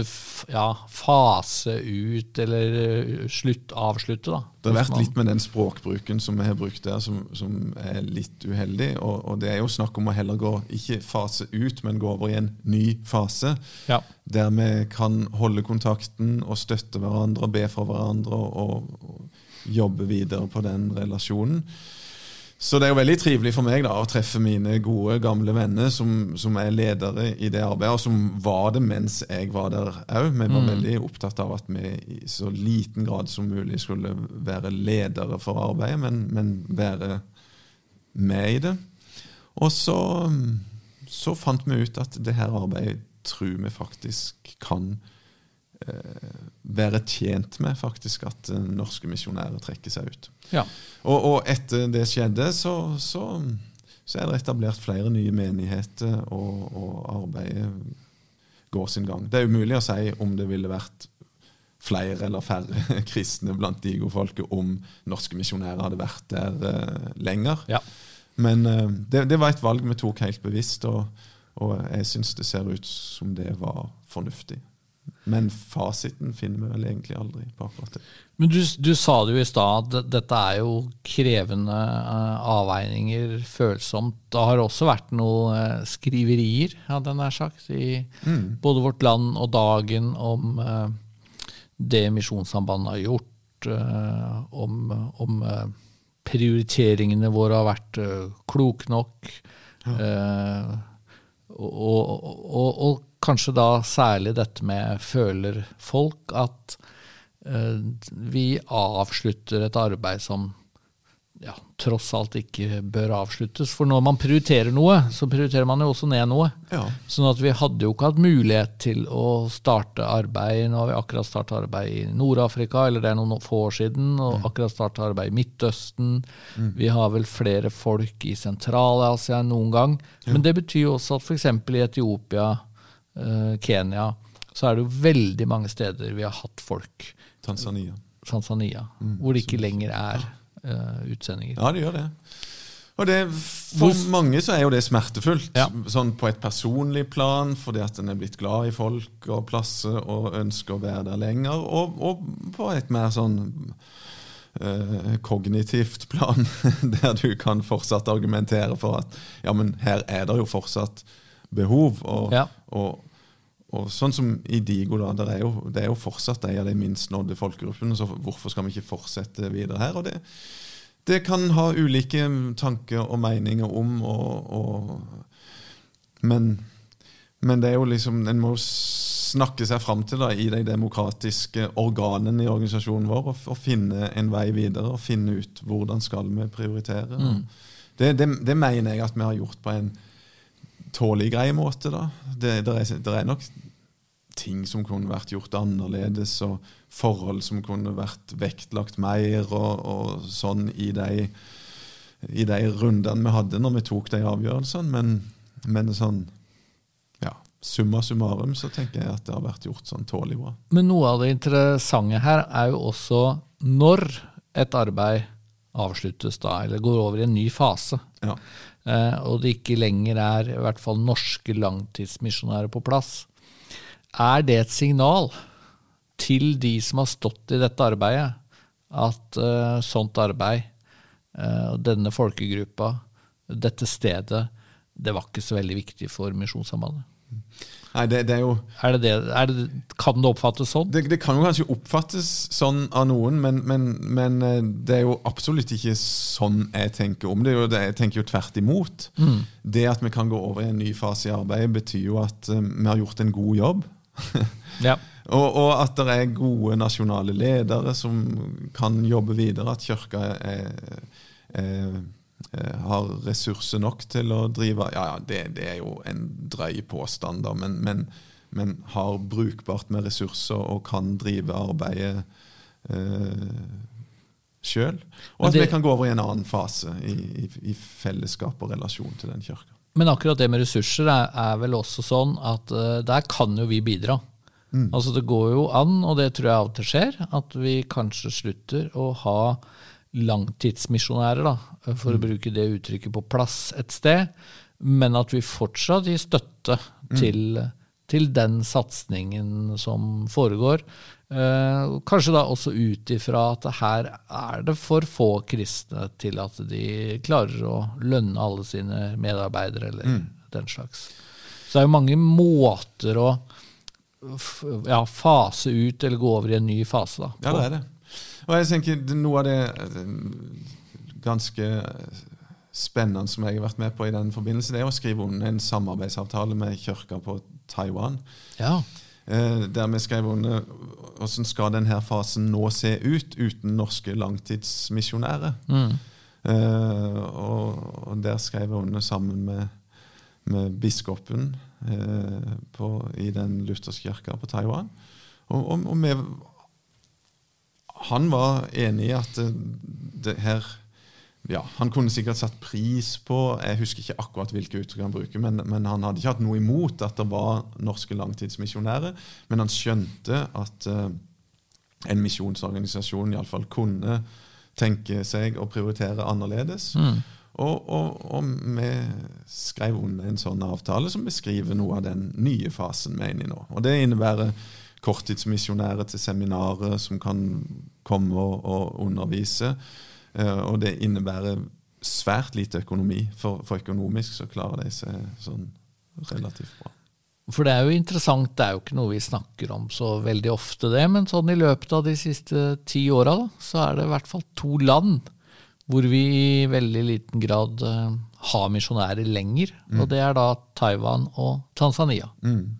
A: ja, fase ut eller uh, slutt, avslutte, da.
B: Det har vært litt med den språkbruken som vi har brukt der, som, som er litt uheldig. Og, og, det er jo snakk om å heller gå, ikke fase ut, men gå over i en ny fase. Ja. Der vi kan holde kontakten og støtte hverandre og be for hverandre og, og jobbe videre på den relasjonen. Så det er jo veldig trivelig for meg da, å treffe mine gode, gamle venner som, som er ledere i det arbeidet, og som var det mens jeg var der òg. Vi var mm. veldig opptatt av at vi i så liten grad som mulig skulle være ledere for arbeidet, men, men være med i det. Og så, så fant vi ut at det her arbeidet tror vi faktisk kan eh, være tjent med faktisk at eh, norske misjonærer trekker seg ut. Ja. Og, og, etter det skjedde, så, så, så, er det etablert flere nye menigheter, og, og, arbeidet går sin gang. Det er umulig å si om det ville vært flere eller færre kristne blant digofolket om norske misjonærer hadde vært der uh, lenger. Ja. Men uh, det, det, var et valg vi tok helt bevisst. og og jeg syns det ser ut som det var fornuftig. Men fasiten finner vi vel egentlig aldri på akkurat det.
A: Men du, du sa det jo i stad at dette er jo krevende uh, avveininger, følsomt. Det har også vært noen uh, skriverier, hadde jeg nær sagt, i mm. både Vårt Land og Dagen om uh, det Misjonssambandet har gjort, om, om prioriteringene våre har vært kloke nok. Ja. Og, og, og, og, kanskje da særlig dette med føler folk at uh, vi avslutter et arbeid som ja, tross alt ikke bør avsluttes. For når man prioriterer noe, så prioriterer man jo også ned noe. Ja. Sånn at vi hadde jo ikke hatt mulighet til å starte arbeid Nå har vi akkurat starta arbeid i Nord-Afrika, eller det er noen få år siden, og mm. akkurat starta arbeid i Midtøsten. Mm. Vi har vel flere folk i Sentral-Asia enn noen gang. Ja. Men det betyr jo også at f.eks. i Etiopia, Kenya, så er det jo veldig mange steder vi har hatt folk.
B: Tanzania.
A: Tanzania mm. Hvor det ikke lenger er uh, utsendinger.
B: Ja, det gjør det. Og det, For mange så er jo det smertefullt, ja. sånn på et personlig plan, fordi at en er blitt glad i folk og plasser og ønsker å være der lenger, og, og på et mer sånn uh, kognitivt plan, der du kan fortsatt argumentere for at ja, men her er det jo fortsatt behov. og, ja. og og sånn som i Digo, da, det er, jo, det er jo fortsatt en av de minst nådde folkegruppene, så hvorfor skal vi ikke fortsette videre her? Og det, det kan ha ulike tanker og meninger om, og, og, men, men, det er jo liksom En må snakke seg fram til da, i de demokratiske organene i organisasjonen vår og, og, finne en vei videre og finne ut hvordan skal vi prioritere. Mm. Det, det, det mener jeg at vi har gjort på en tålelig grei måte. da. Det, det, er, det, er, nok ting som kunne vært gjort annerledes, og forhold som kunne vært vektlagt mer, og, og sånn i de, i de rundene vi hadde når vi tok de avgjørelsene. Men, men sånn ja, summa summarum så tenker jeg at det har vært gjort sånn tålelig bra.
A: Men noe av det interessante her er jo også når et arbeid avsluttes da, eller går over i en ny fase. Ja. Eh, og det ikke lenger er i hvert fall norske langtidsmisjonærer på plass, er det et signal til de som har stått i dette arbeidet, at uh, sånt arbeid, uh, denne folkegruppa, dette stedet, det var ikke så veldig viktig for Misjonssambandet?
B: Nei, det, det, er jo
A: er det det, er det, Kan det oppfattes sånn?
B: Det, kan jo kanskje oppfattes sånn av noen, men, men, men, eh, det er jo absolutt ikke sånn jeg tenker om det. Jeg tenker jo tvert imot. Mm. Det at vi kan gå over i en ny fase i arbeidet, betyr jo at um, vi har gjort en god jobb. ja. og, og, at det er gode nasjonale ledere som kan jobbe videre. At Kirka er, er Eh, har ressurser nok til å drive Ja, ja det, det, er jo en drøy påstand, da, men, men, men, har brukbart med ressurser og kan drive arbeidet eh, sjøl. Og at det, vi kan gå over i en annen fase i, i, i, fellesskap og relasjon til den kirka.
A: Men akkurat det med ressurser er, er vel også sånn at uh, der kan jo vi bidra. Mm. Altså Det går jo an, og det tror jeg av og til skjer, at vi kanskje slutter å ha langtidsmisjonærer, da, for mm. å bruke det uttrykket, på plass et sted, men at vi fortsatt gir støtte mm. til, til, den satsingen som foregår. Eh, kanskje da også ut ifra at her er det for få kristne til at de klarer å lønne alle sine medarbeidere, eller mm. den slags. Så det er jo mange måter å ja, fase ut eller gå over i en ny fase. da.
B: Ja, det er det. Og jeg tenker Noe av det eh, ganske spennende som jeg har vært med på i den forbindelse, det er å skrive under en samarbeidsavtale med kirka på Taiwan. Ja. Eh, der vi skrev under hvordan skal denne fasen nå se ut uten norske langtidsmisjonærer. Mm. Eh, og, og, der skrev jeg under sammen med, med biskopen på, i den lutherske kirka på Taiwan. Og, og, og vi han var enig i at det her ja, Han kunne sikkert satt pris på Jeg husker ikke akkurat hvilke uttrykk han bruker, men, men, han hadde ikke hatt noe imot at det var norske langtidsmisjonærer. Men han skjønte at uh, en misjonsorganisasjon iallfall kunne tenke seg å prioritere annerledes. Mm. Og, og, og, vi skrev under en sånn avtale som beskriver noe av den nye fasen vi er inne i nå. Og Det innebærer korttidsmisjonærer til seminarer som kan komme og, og undervise. Uh, og det innebærer svært lite økonomi. For, for, økonomisk så klarer de seg sånn relativt bra.
A: For det er jo interessant, det er jo ikke noe vi snakker om så veldig ofte, det, men sånn i løpet av de siste ti åra, så er det i hvert fall to land hvor vi i veldig liten grad uh, har misjonærer lenger. Mm. Og det er da Taiwan og Tanzania. Mm.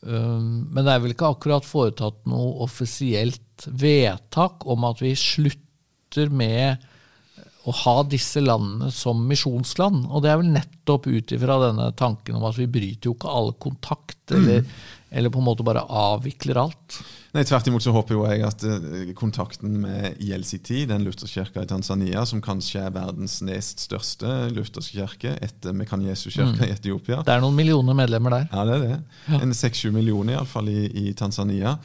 A: Um, men det er vel ikke akkurat foretatt noe offisielt vedtak om at vi slutter med å ha disse landene som misjonsland. Og det er vel nettopp ut ifra denne tanken om at vi bryter jo ikke alle kontakt, mm. eller, mm. eller på en måte bare avvikler alt.
B: Nei, Tvert imot så håper jo jeg at uh, kontakten med ILCT, den lutherske kirka i Tanzania, som kanskje er verdens nest største lutherske kirke etter Mekanjesu-kirka mm. i Etiopia
A: Det er noen millioner medlemmer der.
B: Ja, det er det. Ja. En seks-sju millioner iallfall i, i Tanzania.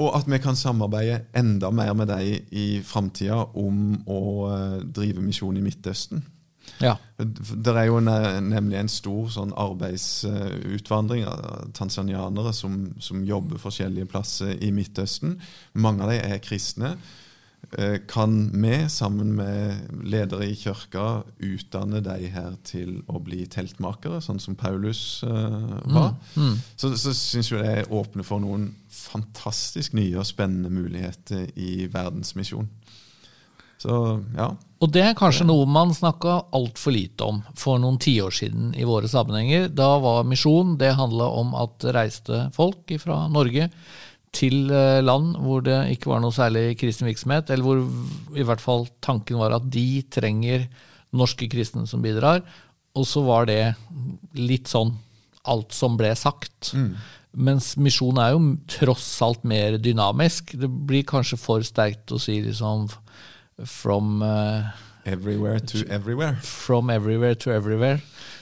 B: Og at vi kan samarbeide enda mer med dem i framtida om å uh, drive misjon i Midtøsten. Ja. Det er jo nemlig en stor sånn arbeidsutvandring av tanzanianere som, som, jobber forskjellige plasser i Midtøsten. Mange av dem er kristne. Eh, kan vi, sammen med ledere i kirka, utdanne de her til å bli teltmakere, sånn som Paulus uh, var? Mm, mm. Så, så syns jeg det åpner for noen fantastisk nye og spennende muligheter i verdensmisjon. Så, ja.
A: Og det er kanskje noe man snakka altfor lite om for noen tiår siden i våre sammenhenger. Da var misjon Det handla om at reiste folk fra Norge til eh, land hvor det ikke var noe særlig kristen virksomhet, eller hvor i hvert fall tanken var at de trenger norske kristne som bidrar. Og så var det litt sånn alt som ble sagt. Mm. Mens misjon er jo tross alt mer dynamisk. Det blir kanskje for sterkt å si liksom from uh,
B: Everywhere to everywhere.
A: From everywhere to everywhere.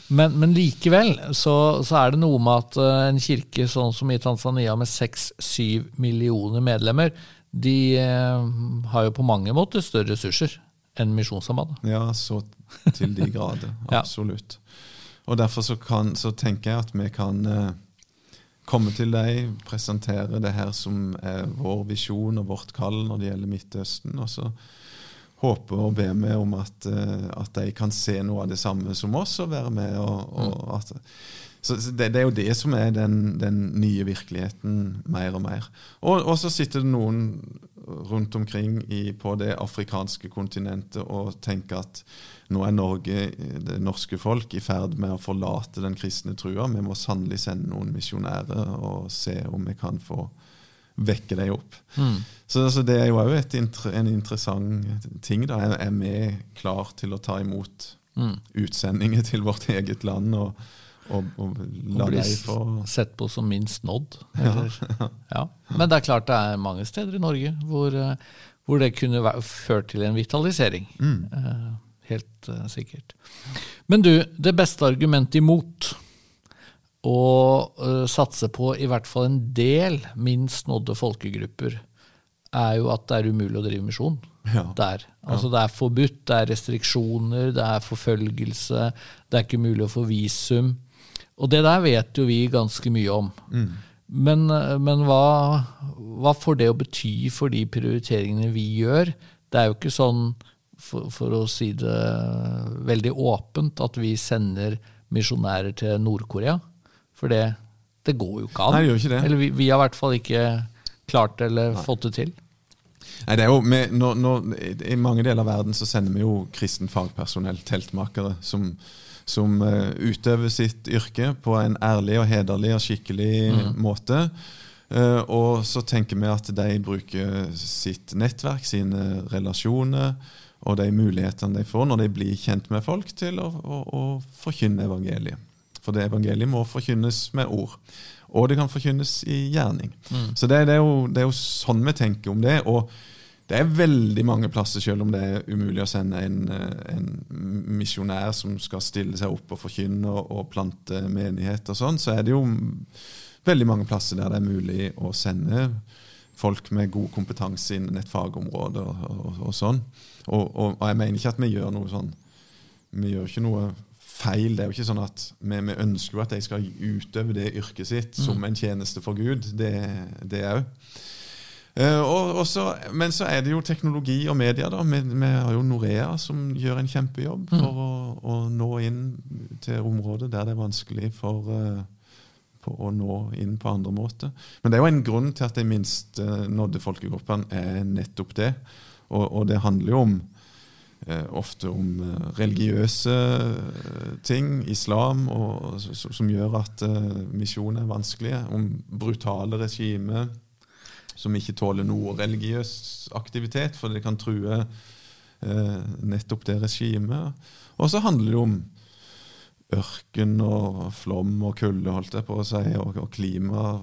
A: Men, men likevel så, så, er det noe med at uh, en kirke sånn som i Tanzania med 6-7 millioner medlemmer, de uh, har jo på mange måter større ressurser enn Misjonssambandet.
B: Ja, så til de grader. Absolutt. ja. Og derfor så, kan, så, tenker jeg at vi kan komme til deg, presentere det her som er vår visjon og vårt kall når det gjelder Midtøsten. Og så håpe og be vi om at, eh, at, de kan se noe av det samme som oss og være med. Og, og mm. at, så det, det, er jo det som er den, den nye virkeligheten mer og mer. Og, og, så sitter det noen rundt omkring i, på det afrikanske kontinentet og tenker at nå er Norge, det norske folk, i ferd med å forlate den kristne trua. Vi må sannelig sende noen misjonærer og se om vi kan få vekke dem opp. Mm. Så, så, det er jo òg en interessant ting. da, Er vi klar til å ta imot mm. utsendinger til vårt eget land? og og, og
A: og bli sett på som minst nådd. Ja. ja. Men det er klart det er mange steder i Norge hvor, eh, hvor det kunne ført til en vitalisering. Mm. Uh, Helt uh, sikkert. Men du, det beste argumentet imot å uh, satse på i hvert fall en del minst nådde folkegrupper, er jo at det er umulig å drive misjon ja. der. Altså, ja. Det er forbudt, det er restriksjoner, det er forfølgelse, det er ikke mulig å få visum. Og det der vet jo vi ganske mye om. Mm. Men, eh, men hva, hva, får det å bety for de prioriteringene vi gjør? Det er jo ikke sånn for, for, å si det veldig åpent, at vi sender misjonærer til Nord-Korea. For det, det, går jo ikke an.
B: Nei, det gjør ikke det.
A: Eller vi, vi har i hvert fall ikke klart eller Nei. fått det til.
B: Nei, det er jo, vi, nå, nå, I mange deler av verden så sender vi jo kristen fagpersonell, teltmakere, som, som uh, utøver sitt yrke på en ærlig og hederlig og skikkelig mm. måte. Uh, og så tenker vi at de bruker sitt nettverk, sine relasjoner, og de mulighetene de får når de blir kjent med folk, til å, å, å forkynne evangeliet. For det evangeliet må forkynnes med ord. Og det kan forkynnes i gjerning. Mm. Så det, det, er jo, det, er jo, sånn vi tenker om det. Og det er veldig mange plasser, selv om det er umulig å sende en, en misjonær som skal stille seg opp og forkynne og, og plante menighet og sånn, så er det jo veldig mange plasser der det er mulig å sende folk med god kompetanse innen et fagområde og, og, og sånn. Og, og, og, jeg mener ikke at vi gjør noe sånn vi gjør ikke noe feil. Det er jo ikke sånn at Vi, vi ønsker jo at de skal utøve det yrket sitt som en tjeneste for Gud. Det òg. Uh, og, men så er det jo teknologi og media. da. Vi, vi har jo Norea som gjør en kjempejobb for mm. å, å, nå inn til områder der det er vanskelig for uh, å nå inn på andre måter. Men det er jo en grunn til at de minst uh, nådde folkegruppene er nettopp det. Og, og det handler jo om ofte om religiøse ting, islam, og, som gjør at misjon er vanskelige. Om brutale regimer som ikke tåler noe religiøs aktivitet, for det kan true eh, nettopp det regimet. Og så handler det om ørken og flom og kulde, holdt jeg på å si, og, og klima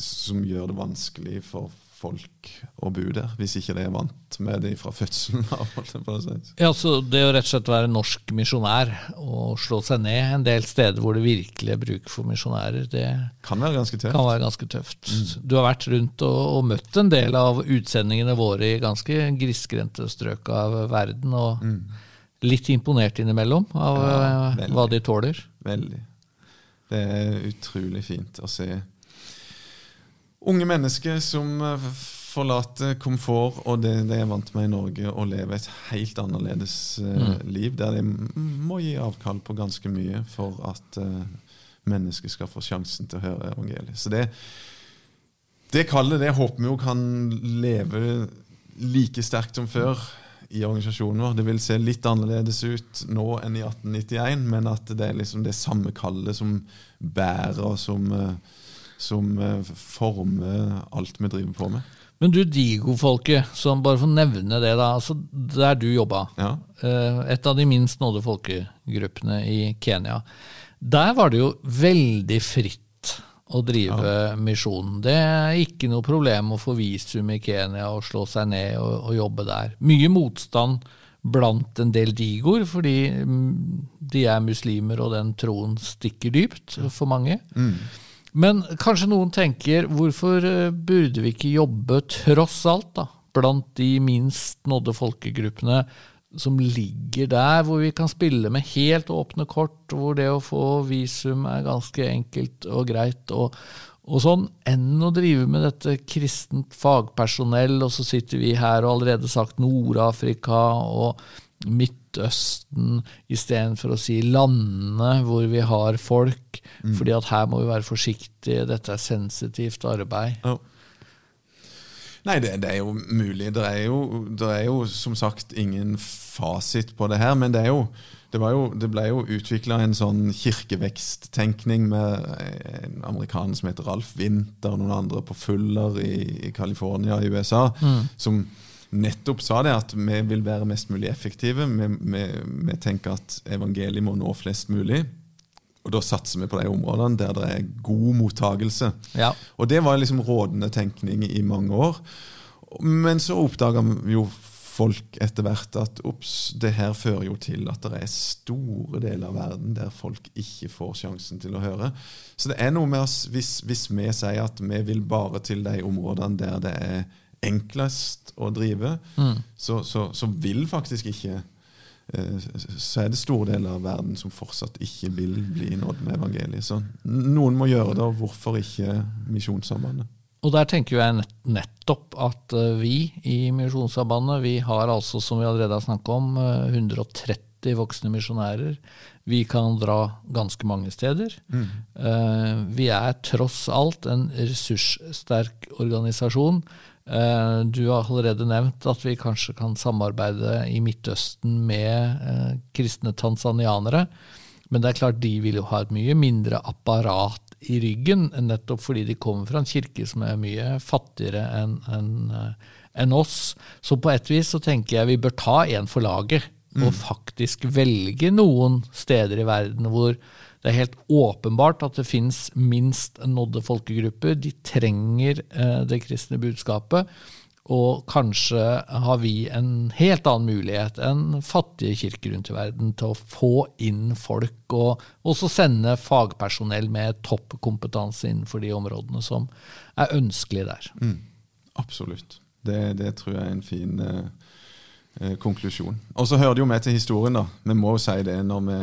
B: som gjør det vanskelig for folk å bo der, hvis ikke de er vant med det fra fødselen av.
A: Ja, så Det å rett og slett være norsk misjonær og slå seg ned en del steder hvor det virkelig er bruk for misjonærer, det
B: kan være ganske tøft.
A: Være ganske tøft. Mm. Du har vært rundt og, og, møtt en del av utsendingene våre i ganske grisgrendte strøk av verden, og mm. litt imponert innimellom av ja, eh, hva de tåler.
B: Veldig. Det er utrolig fint å se unge mennesker som eh, forlater komfort og det de er vant med i Norge, og lever et helt annerledes uh, mm. liv, der de må gi avkall på ganske mye for at uh, mennesker skal få sjansen til å høre evangeliet. Så det, det kallet det håper vi jo kan leve like sterkt som før i organisasjonen vår. Det vil se litt annerledes ut nå enn i 1891, men at det er liksom det samme kallet som bærer, og som uh, som eh, former alt vi driver på med.
A: Men du Digo-folket, som bare for å nevne det, da, altså der du jobba, ja. Eh, et av de minst nådde folkegruppene i Kenya, der var det jo veldig fritt å drive ja. misjonen. Det er ikke noe problem å få visum i Kenya og slå seg ned og, og jobbe der. Mye motstand blant en del digoer, fordi mm, de er muslimer og den troen stikker dypt for mange. Mm. Men kanskje noen tenker hvorfor eh, burde vi ikke jobbe tross alt da, blant de minst nådde folkegruppene som ligger der, hvor vi kan spille med helt åpne kort, hvor det å få visum er ganske enkelt og greit, og, og sånn, enn å drive med dette kristent fagpersonell, og så sitter vi her og allerede sagt Nord-Afrika og Midtøsten istedenfor å si landene hvor vi har folk. Mm. fordi at her må vi være forsiktige, dette er sensitivt arbeid. Oh.
B: Nei, det, det, er jo mulig. Det er jo, det er jo, som sagt ingen fasit på det her. Men det, jo, det, jo, det ble jo utvikla en sånn kirkeveksttenkning med en amerikaner som heter Ralf Winther, og noen andre på Fuller i, i California i USA, mm. som nettopp sa det at vi vil være mest mulig effektive. Vi, vi, vi tenker at evangeliet må nå flest mulig. Og da satser vi på de områdene der det er god mottagelse. Ja. Og det var liksom rådende tenkning i mange år. Men så oppdaga jo folk etter hvert at ups, det her fører jo til at det er store deler av verden der folk ikke får sjansen til å høre. Så det er noe med oss hvis, hvis vi sier at vi vil bare til de områdene der det er enklest å drive, mm. så, så, så, vil faktisk ikke eh, så er det store deler av verden som fortsatt ikke vil bli nådd med evangeliet. Så noen må gjøre det, og hvorfor ikke Misjonssambandet?
A: Og der tenker jeg nettopp at eh, vi i Misjonssambandet vi har altså, som vi allerede har snakket om, 130 eh, voksne misjonærer. Vi kan dra ganske mange steder. Mm. Vi er tross alt en ressurssterk organisasjon du har allerede nevnt at vi kanskje kan samarbeide i Midtøsten med eh, kristne tansanianere. Men det er klart de vil jo ha et mye mindre apparat i ryggen, nettopp fordi de kommer fra en kirke som er mye fattigere enn en, en eh, oss. Så på et vis så tenker jeg vi bør ta en for laget, og mm. faktisk velge noen steder i verden hvor det er helt åpenbart at det fins minst nådde folkegrupper. De trenger eh, det kristne budskapet. Og kanskje har vi en helt annen mulighet enn fattige kirker rundt i verden til å få inn folk, og også sende fagpersonell med toppkompetanse innenfor de områdene som er ønskelig der.
B: Mm, absolutt. Det, det, tror jeg er en fin, eh, eh, konklusjon. Og så hører det jo med til historien, da. Vi må jo si det når vi,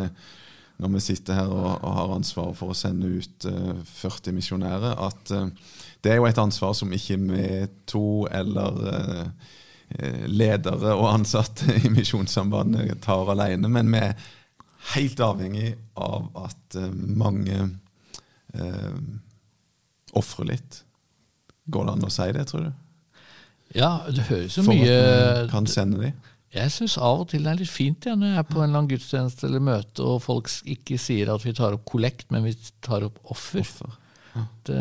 B: når vi sitter her og, og har ansvar for å sende ut uh, 40 misjonærer, at uh, det er jo et ansvar som ikke vi to eller eh, eh, ledere og ansatte i Misjonssambandet tar alene, men vi er helt avhengig av at eh, mange uh, ofrer litt. Går det an å si det, tror du?
A: Ja, det høres jo
B: For at vi kan sende de?
A: Jeg syns av og til det er litt fint ja, når jeg er på en eller annen gudstjeneste eller møte, og folk ikke sier at vi tar opp kollekt, men vi tar opp offer.
B: Offer.
A: Det,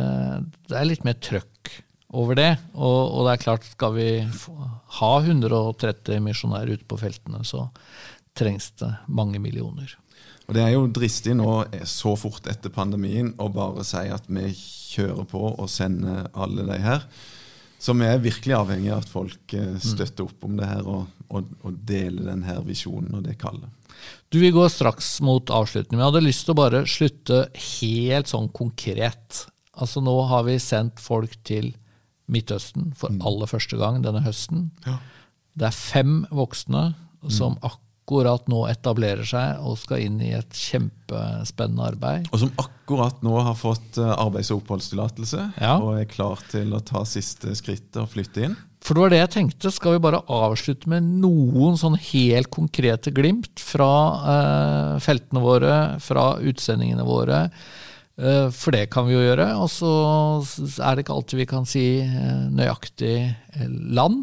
A: det er litt mer trøkk over det. Og, og det er klart, skal vi ha 130 misjonærer ute på feltene, så trengs det mange millioner.
B: Og Det er jo dristig nå, eh, så fort etter pandemien, å bare si at vi kjører på og sender alle de her. Så vi er virkelig avhengig av at folk eh, støtter opp om det her og, og, å dele denne visjonen og det kallet.
A: Du, Vi går straks mot avslutning. men Jeg hadde lyst til å bare slutte helt sånn konkret. Altså Nå har vi sendt folk til Midtøsten for aller første gang denne høsten.
B: Ja.
A: Det er fem voksne som akkurat nå etablerer seg og skal inn i et kjempespennende arbeid.
B: Og som akkurat nå har fått eh, arbeids- og oppholdstillatelse
A: Ja.
B: og er klar til å ta siste skrittet og flytte inn.
A: For det var det jeg tenkte. Skal vi bare avslutte med noen sånn helt konkrete glimt fra eh, feltene våre, fra utsendingene våre? Eh, for det kan vi jo gjøre. Og så er det ikke alltid vi kan si eh, nøyaktig eh, land.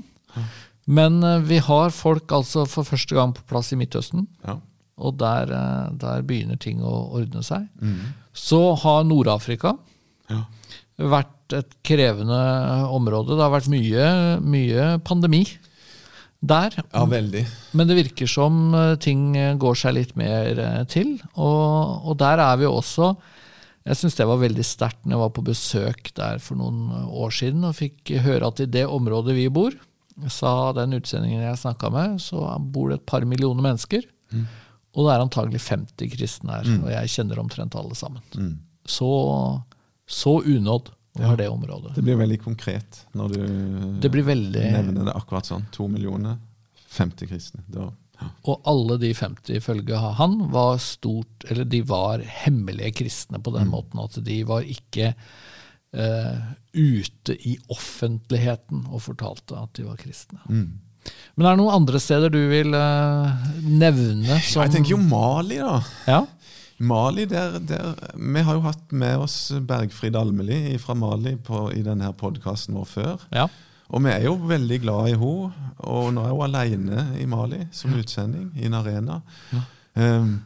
A: Men eh, vi har folk altså for første gang på plass i Midtøsten.
B: Ja.
A: Og der, eh, der begynner ting å ordne seg. Så har Nord-Afrika
B: Ja.
A: vært et krevende område. Det har vært mye, mye pandemi der.
B: ja, veldig.
A: Men det virker som eh, ting eh, går seg litt mer eh, til. Og, og der er vi også Jeg syns det var veldig sterkt når jeg var på besøk der for noen år siden og fikk høre at i det området vi bor, sa den utsendingen jeg snakka med, så bor det et par millioner mennesker. Og det er antagelig 50 kristne her, og jeg kjenner omtrent alle sammen. Så, så unådd var det området.
B: Det blir veldig konkret når du
A: Det blir veldig
B: nevner det akkurat sånn. To millioner, 50 kristne. Da, ja.
A: Og alle de 50 ifølge han var stort, eller de var hemmelige kristne på den måten at de var ikke eh, ute i offentligheten og fortalte at de var kristne. Men er det noen andre steder du vil eh, nevne som
B: Jeg tenker jo Mali, da.
A: Ja?
B: Mali, der, der, Vi har jo hatt med oss Bergfrid Almeli fra Mali på, i denne podkasten vår før.
A: ja.
B: Og vi er jo veldig glad i henne. Og nå er hun alene i Mali som utsending i en arena. Um,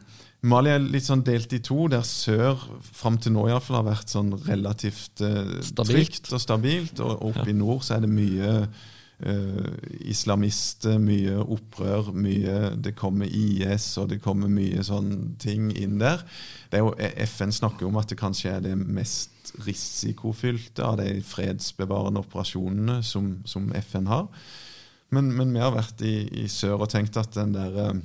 B: Mali er litt sånn delt i to, der sør fram til nå i hvert fall har vært sånn relativt uh, trygt og stabilt. Og oppe i nord så er det mye uh, islamister, mye opprør, mye Det kommer IS, og det kommer mye sånne ting inn der. Det er jo, FN snakker om at det kanskje er det mest risikofylte av de fredsbevarende operasjonene som, som FN har. Men, men vi har vært i, i sør og tenkt at den der eh,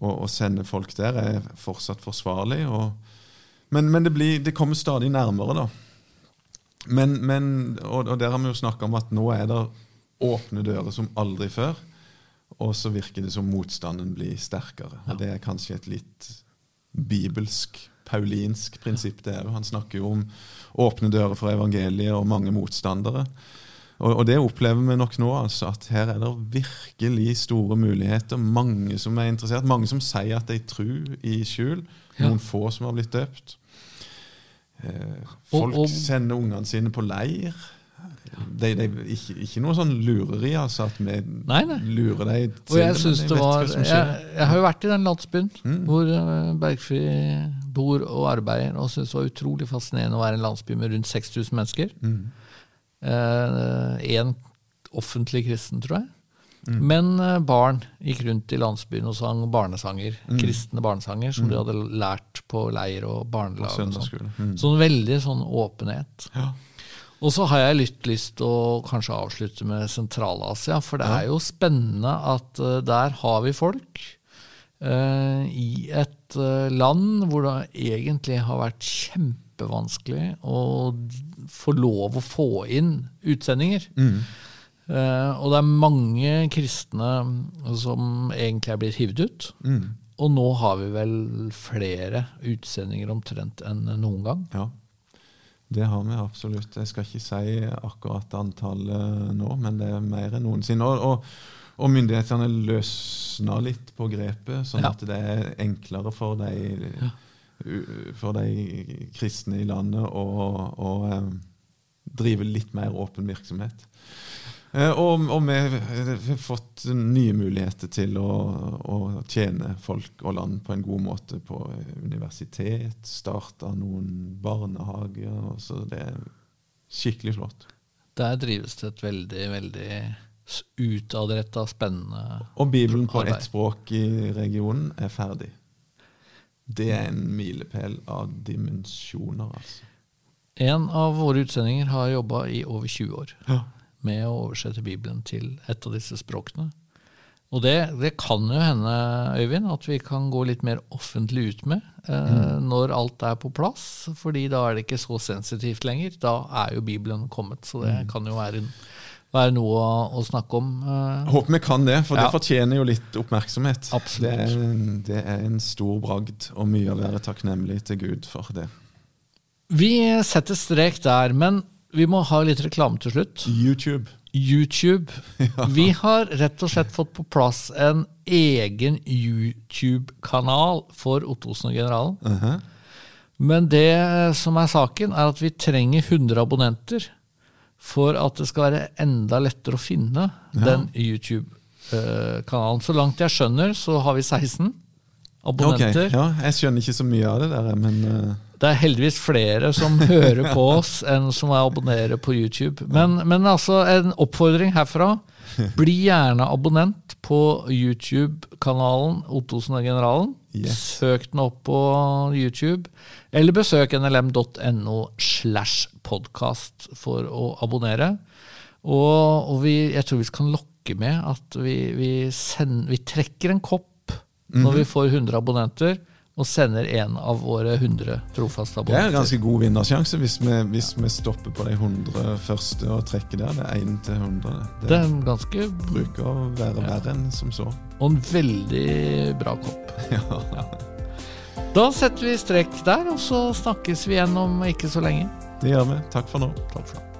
B: å, å sende folk der er fortsatt forsvarlig. Og, men men det, blir, det kommer stadig nærmere, da. Men, men, og, og der har vi jo snakka om at nå er det åpne dører som aldri før. Og så virker det som motstanden blir sterkere. Og det er kanskje et litt bibelsk, paulinsk prinsipp, det òg. Han snakker jo om åpne dører for evangeliet og mange motstandere. Og, og det opplever vi nok nå, altså, at her er det virkelig store muligheter. Mange som er interessert, mange som sier at de tror i skjul.
A: Ja.
B: Noen få som har blitt døpt. Eh, folk
A: Og- og-
B: sender ungene sine på leir. De, det, ikke, ikke noe sånn lureri, altså, at vi
A: Nei, nei.
B: lurer dem
A: Og jeg det.
B: det
A: var jeg.
B: Mm.
A: jeg har jo vært i den landsbyen hvor Bergfri bor og arbeider, og syns det var utrolig fascinerende å være i en landsby med rundt 6000 mennesker.
B: Mm.
A: eh, offentlig kristen, tror jeg.
B: Mm.
A: Men eh, barn gikk rundt i landsbyen og sang barnesanger.
B: Mm.
A: Kristne barnesanger som de hadde lært på leir og barnelag. og sånn.
B: Søndagsskole. Mm.
A: Sånn veldig sånn åpenhet.
B: Ja.
A: Og så har jeg litt lyst til å kanskje avslutte med Sentral-Asia, for det er jo spennende at eh, der har vi folk eh, i et eh, land hvor det egentlig har vært kjempevanskelig å få lov å få inn utsendinger. Eh, og det er mange kristne som egentlig er blitt hivd ut.
B: Mm.
A: Og nå har vi vel flere utsendinger omtrent enn noen gang.
B: Ja, det har vi absolutt. Jeg skal ikke si akkurat antallet nå, men det er mer enn noensinne. Og, og, og myndighetene løsner litt på grepet, sånn
A: Ja.
B: at det er enklere for de, ja. for de kristne i landet å, å eh, drive litt mer åpen virksomhet. Eh, Og, og vi har fått nye muligheter til å, å tjene folk og land på en god måte på universitet, Starta noen barnehager. Så det er skikkelig flott.
A: Der drives det et veldig, veldig utadretta, spennende
B: Og Bibelen på
A: Arbeid.
B: ett språk i regionen er ferdig. Det er en milepæl av dimensjoner, altså.
A: En av våre utsendinger har jobba i over 20 år
B: Ja.
A: Med å oversette Bibelen til et av disse språkene. Og det, det kan jo hende, Øyvind, at vi kan gå litt mer offentlig ut med eh, når alt er på plass. fordi da er det ikke så sensitivt lenger. Da er jo Bibelen kommet, så det kan jo være, være noe å, å snakke om. eh.
B: Håper vi kan det, for
A: Ja.
B: det fortjener jo litt oppmerksomhet.
A: Absolutt.
B: Det er, det er en stor bragd, og mye å være takknemlig til Gud for det.
A: Vi setter strek der, men vi må ha litt reklame til slutt.
B: YouTube.
A: YouTube. Vi har rett og slett fått på plass en egen YouTube-kanal for Ottosen og Generalen.
B: Mhm.
A: Men det som er saken, er at vi trenger 100 abonnenter for at det skal være enda lettere å finne den YouTube-kanalen. Så langt jeg skjønner, så har vi 16
B: abonnenter.
A: abonnenter.
B: ja, Jeg skjønner ikke så mye av det der, men eh,
A: Det er heldigvis flere som hører på oss enn som abonnerer på YouTube. Men, men altså, en oppfordring herfra. Bli gjerne abonnent på YouTube-kanalen Ottosen og Generalen.
B: Yes.
A: Søk den opp på YouTube. Eller besøk nlm.no slash podkast for å abonnere. Og, og vi, jeg tror vi kan lokke med at vi, vi, send, vi trekker en kopp når vi får 100 abonnenter, og sender en av våre 100 trofaste
B: det er en ganske god vinnersjanse hvis vi, hvis vi stopper på de 100 første og trekker der. Det er 1 til 100. Det,
A: Det er en ganske
B: bruker å være
A: Ja.
B: verre enn som så.
A: Og en veldig bra kopp.
B: Ja,
A: Da setter vi strek der, og så snakkes vi igjen om ikke så lenge.
B: Det gjør vi. Takk for nå.
A: Takk for nå.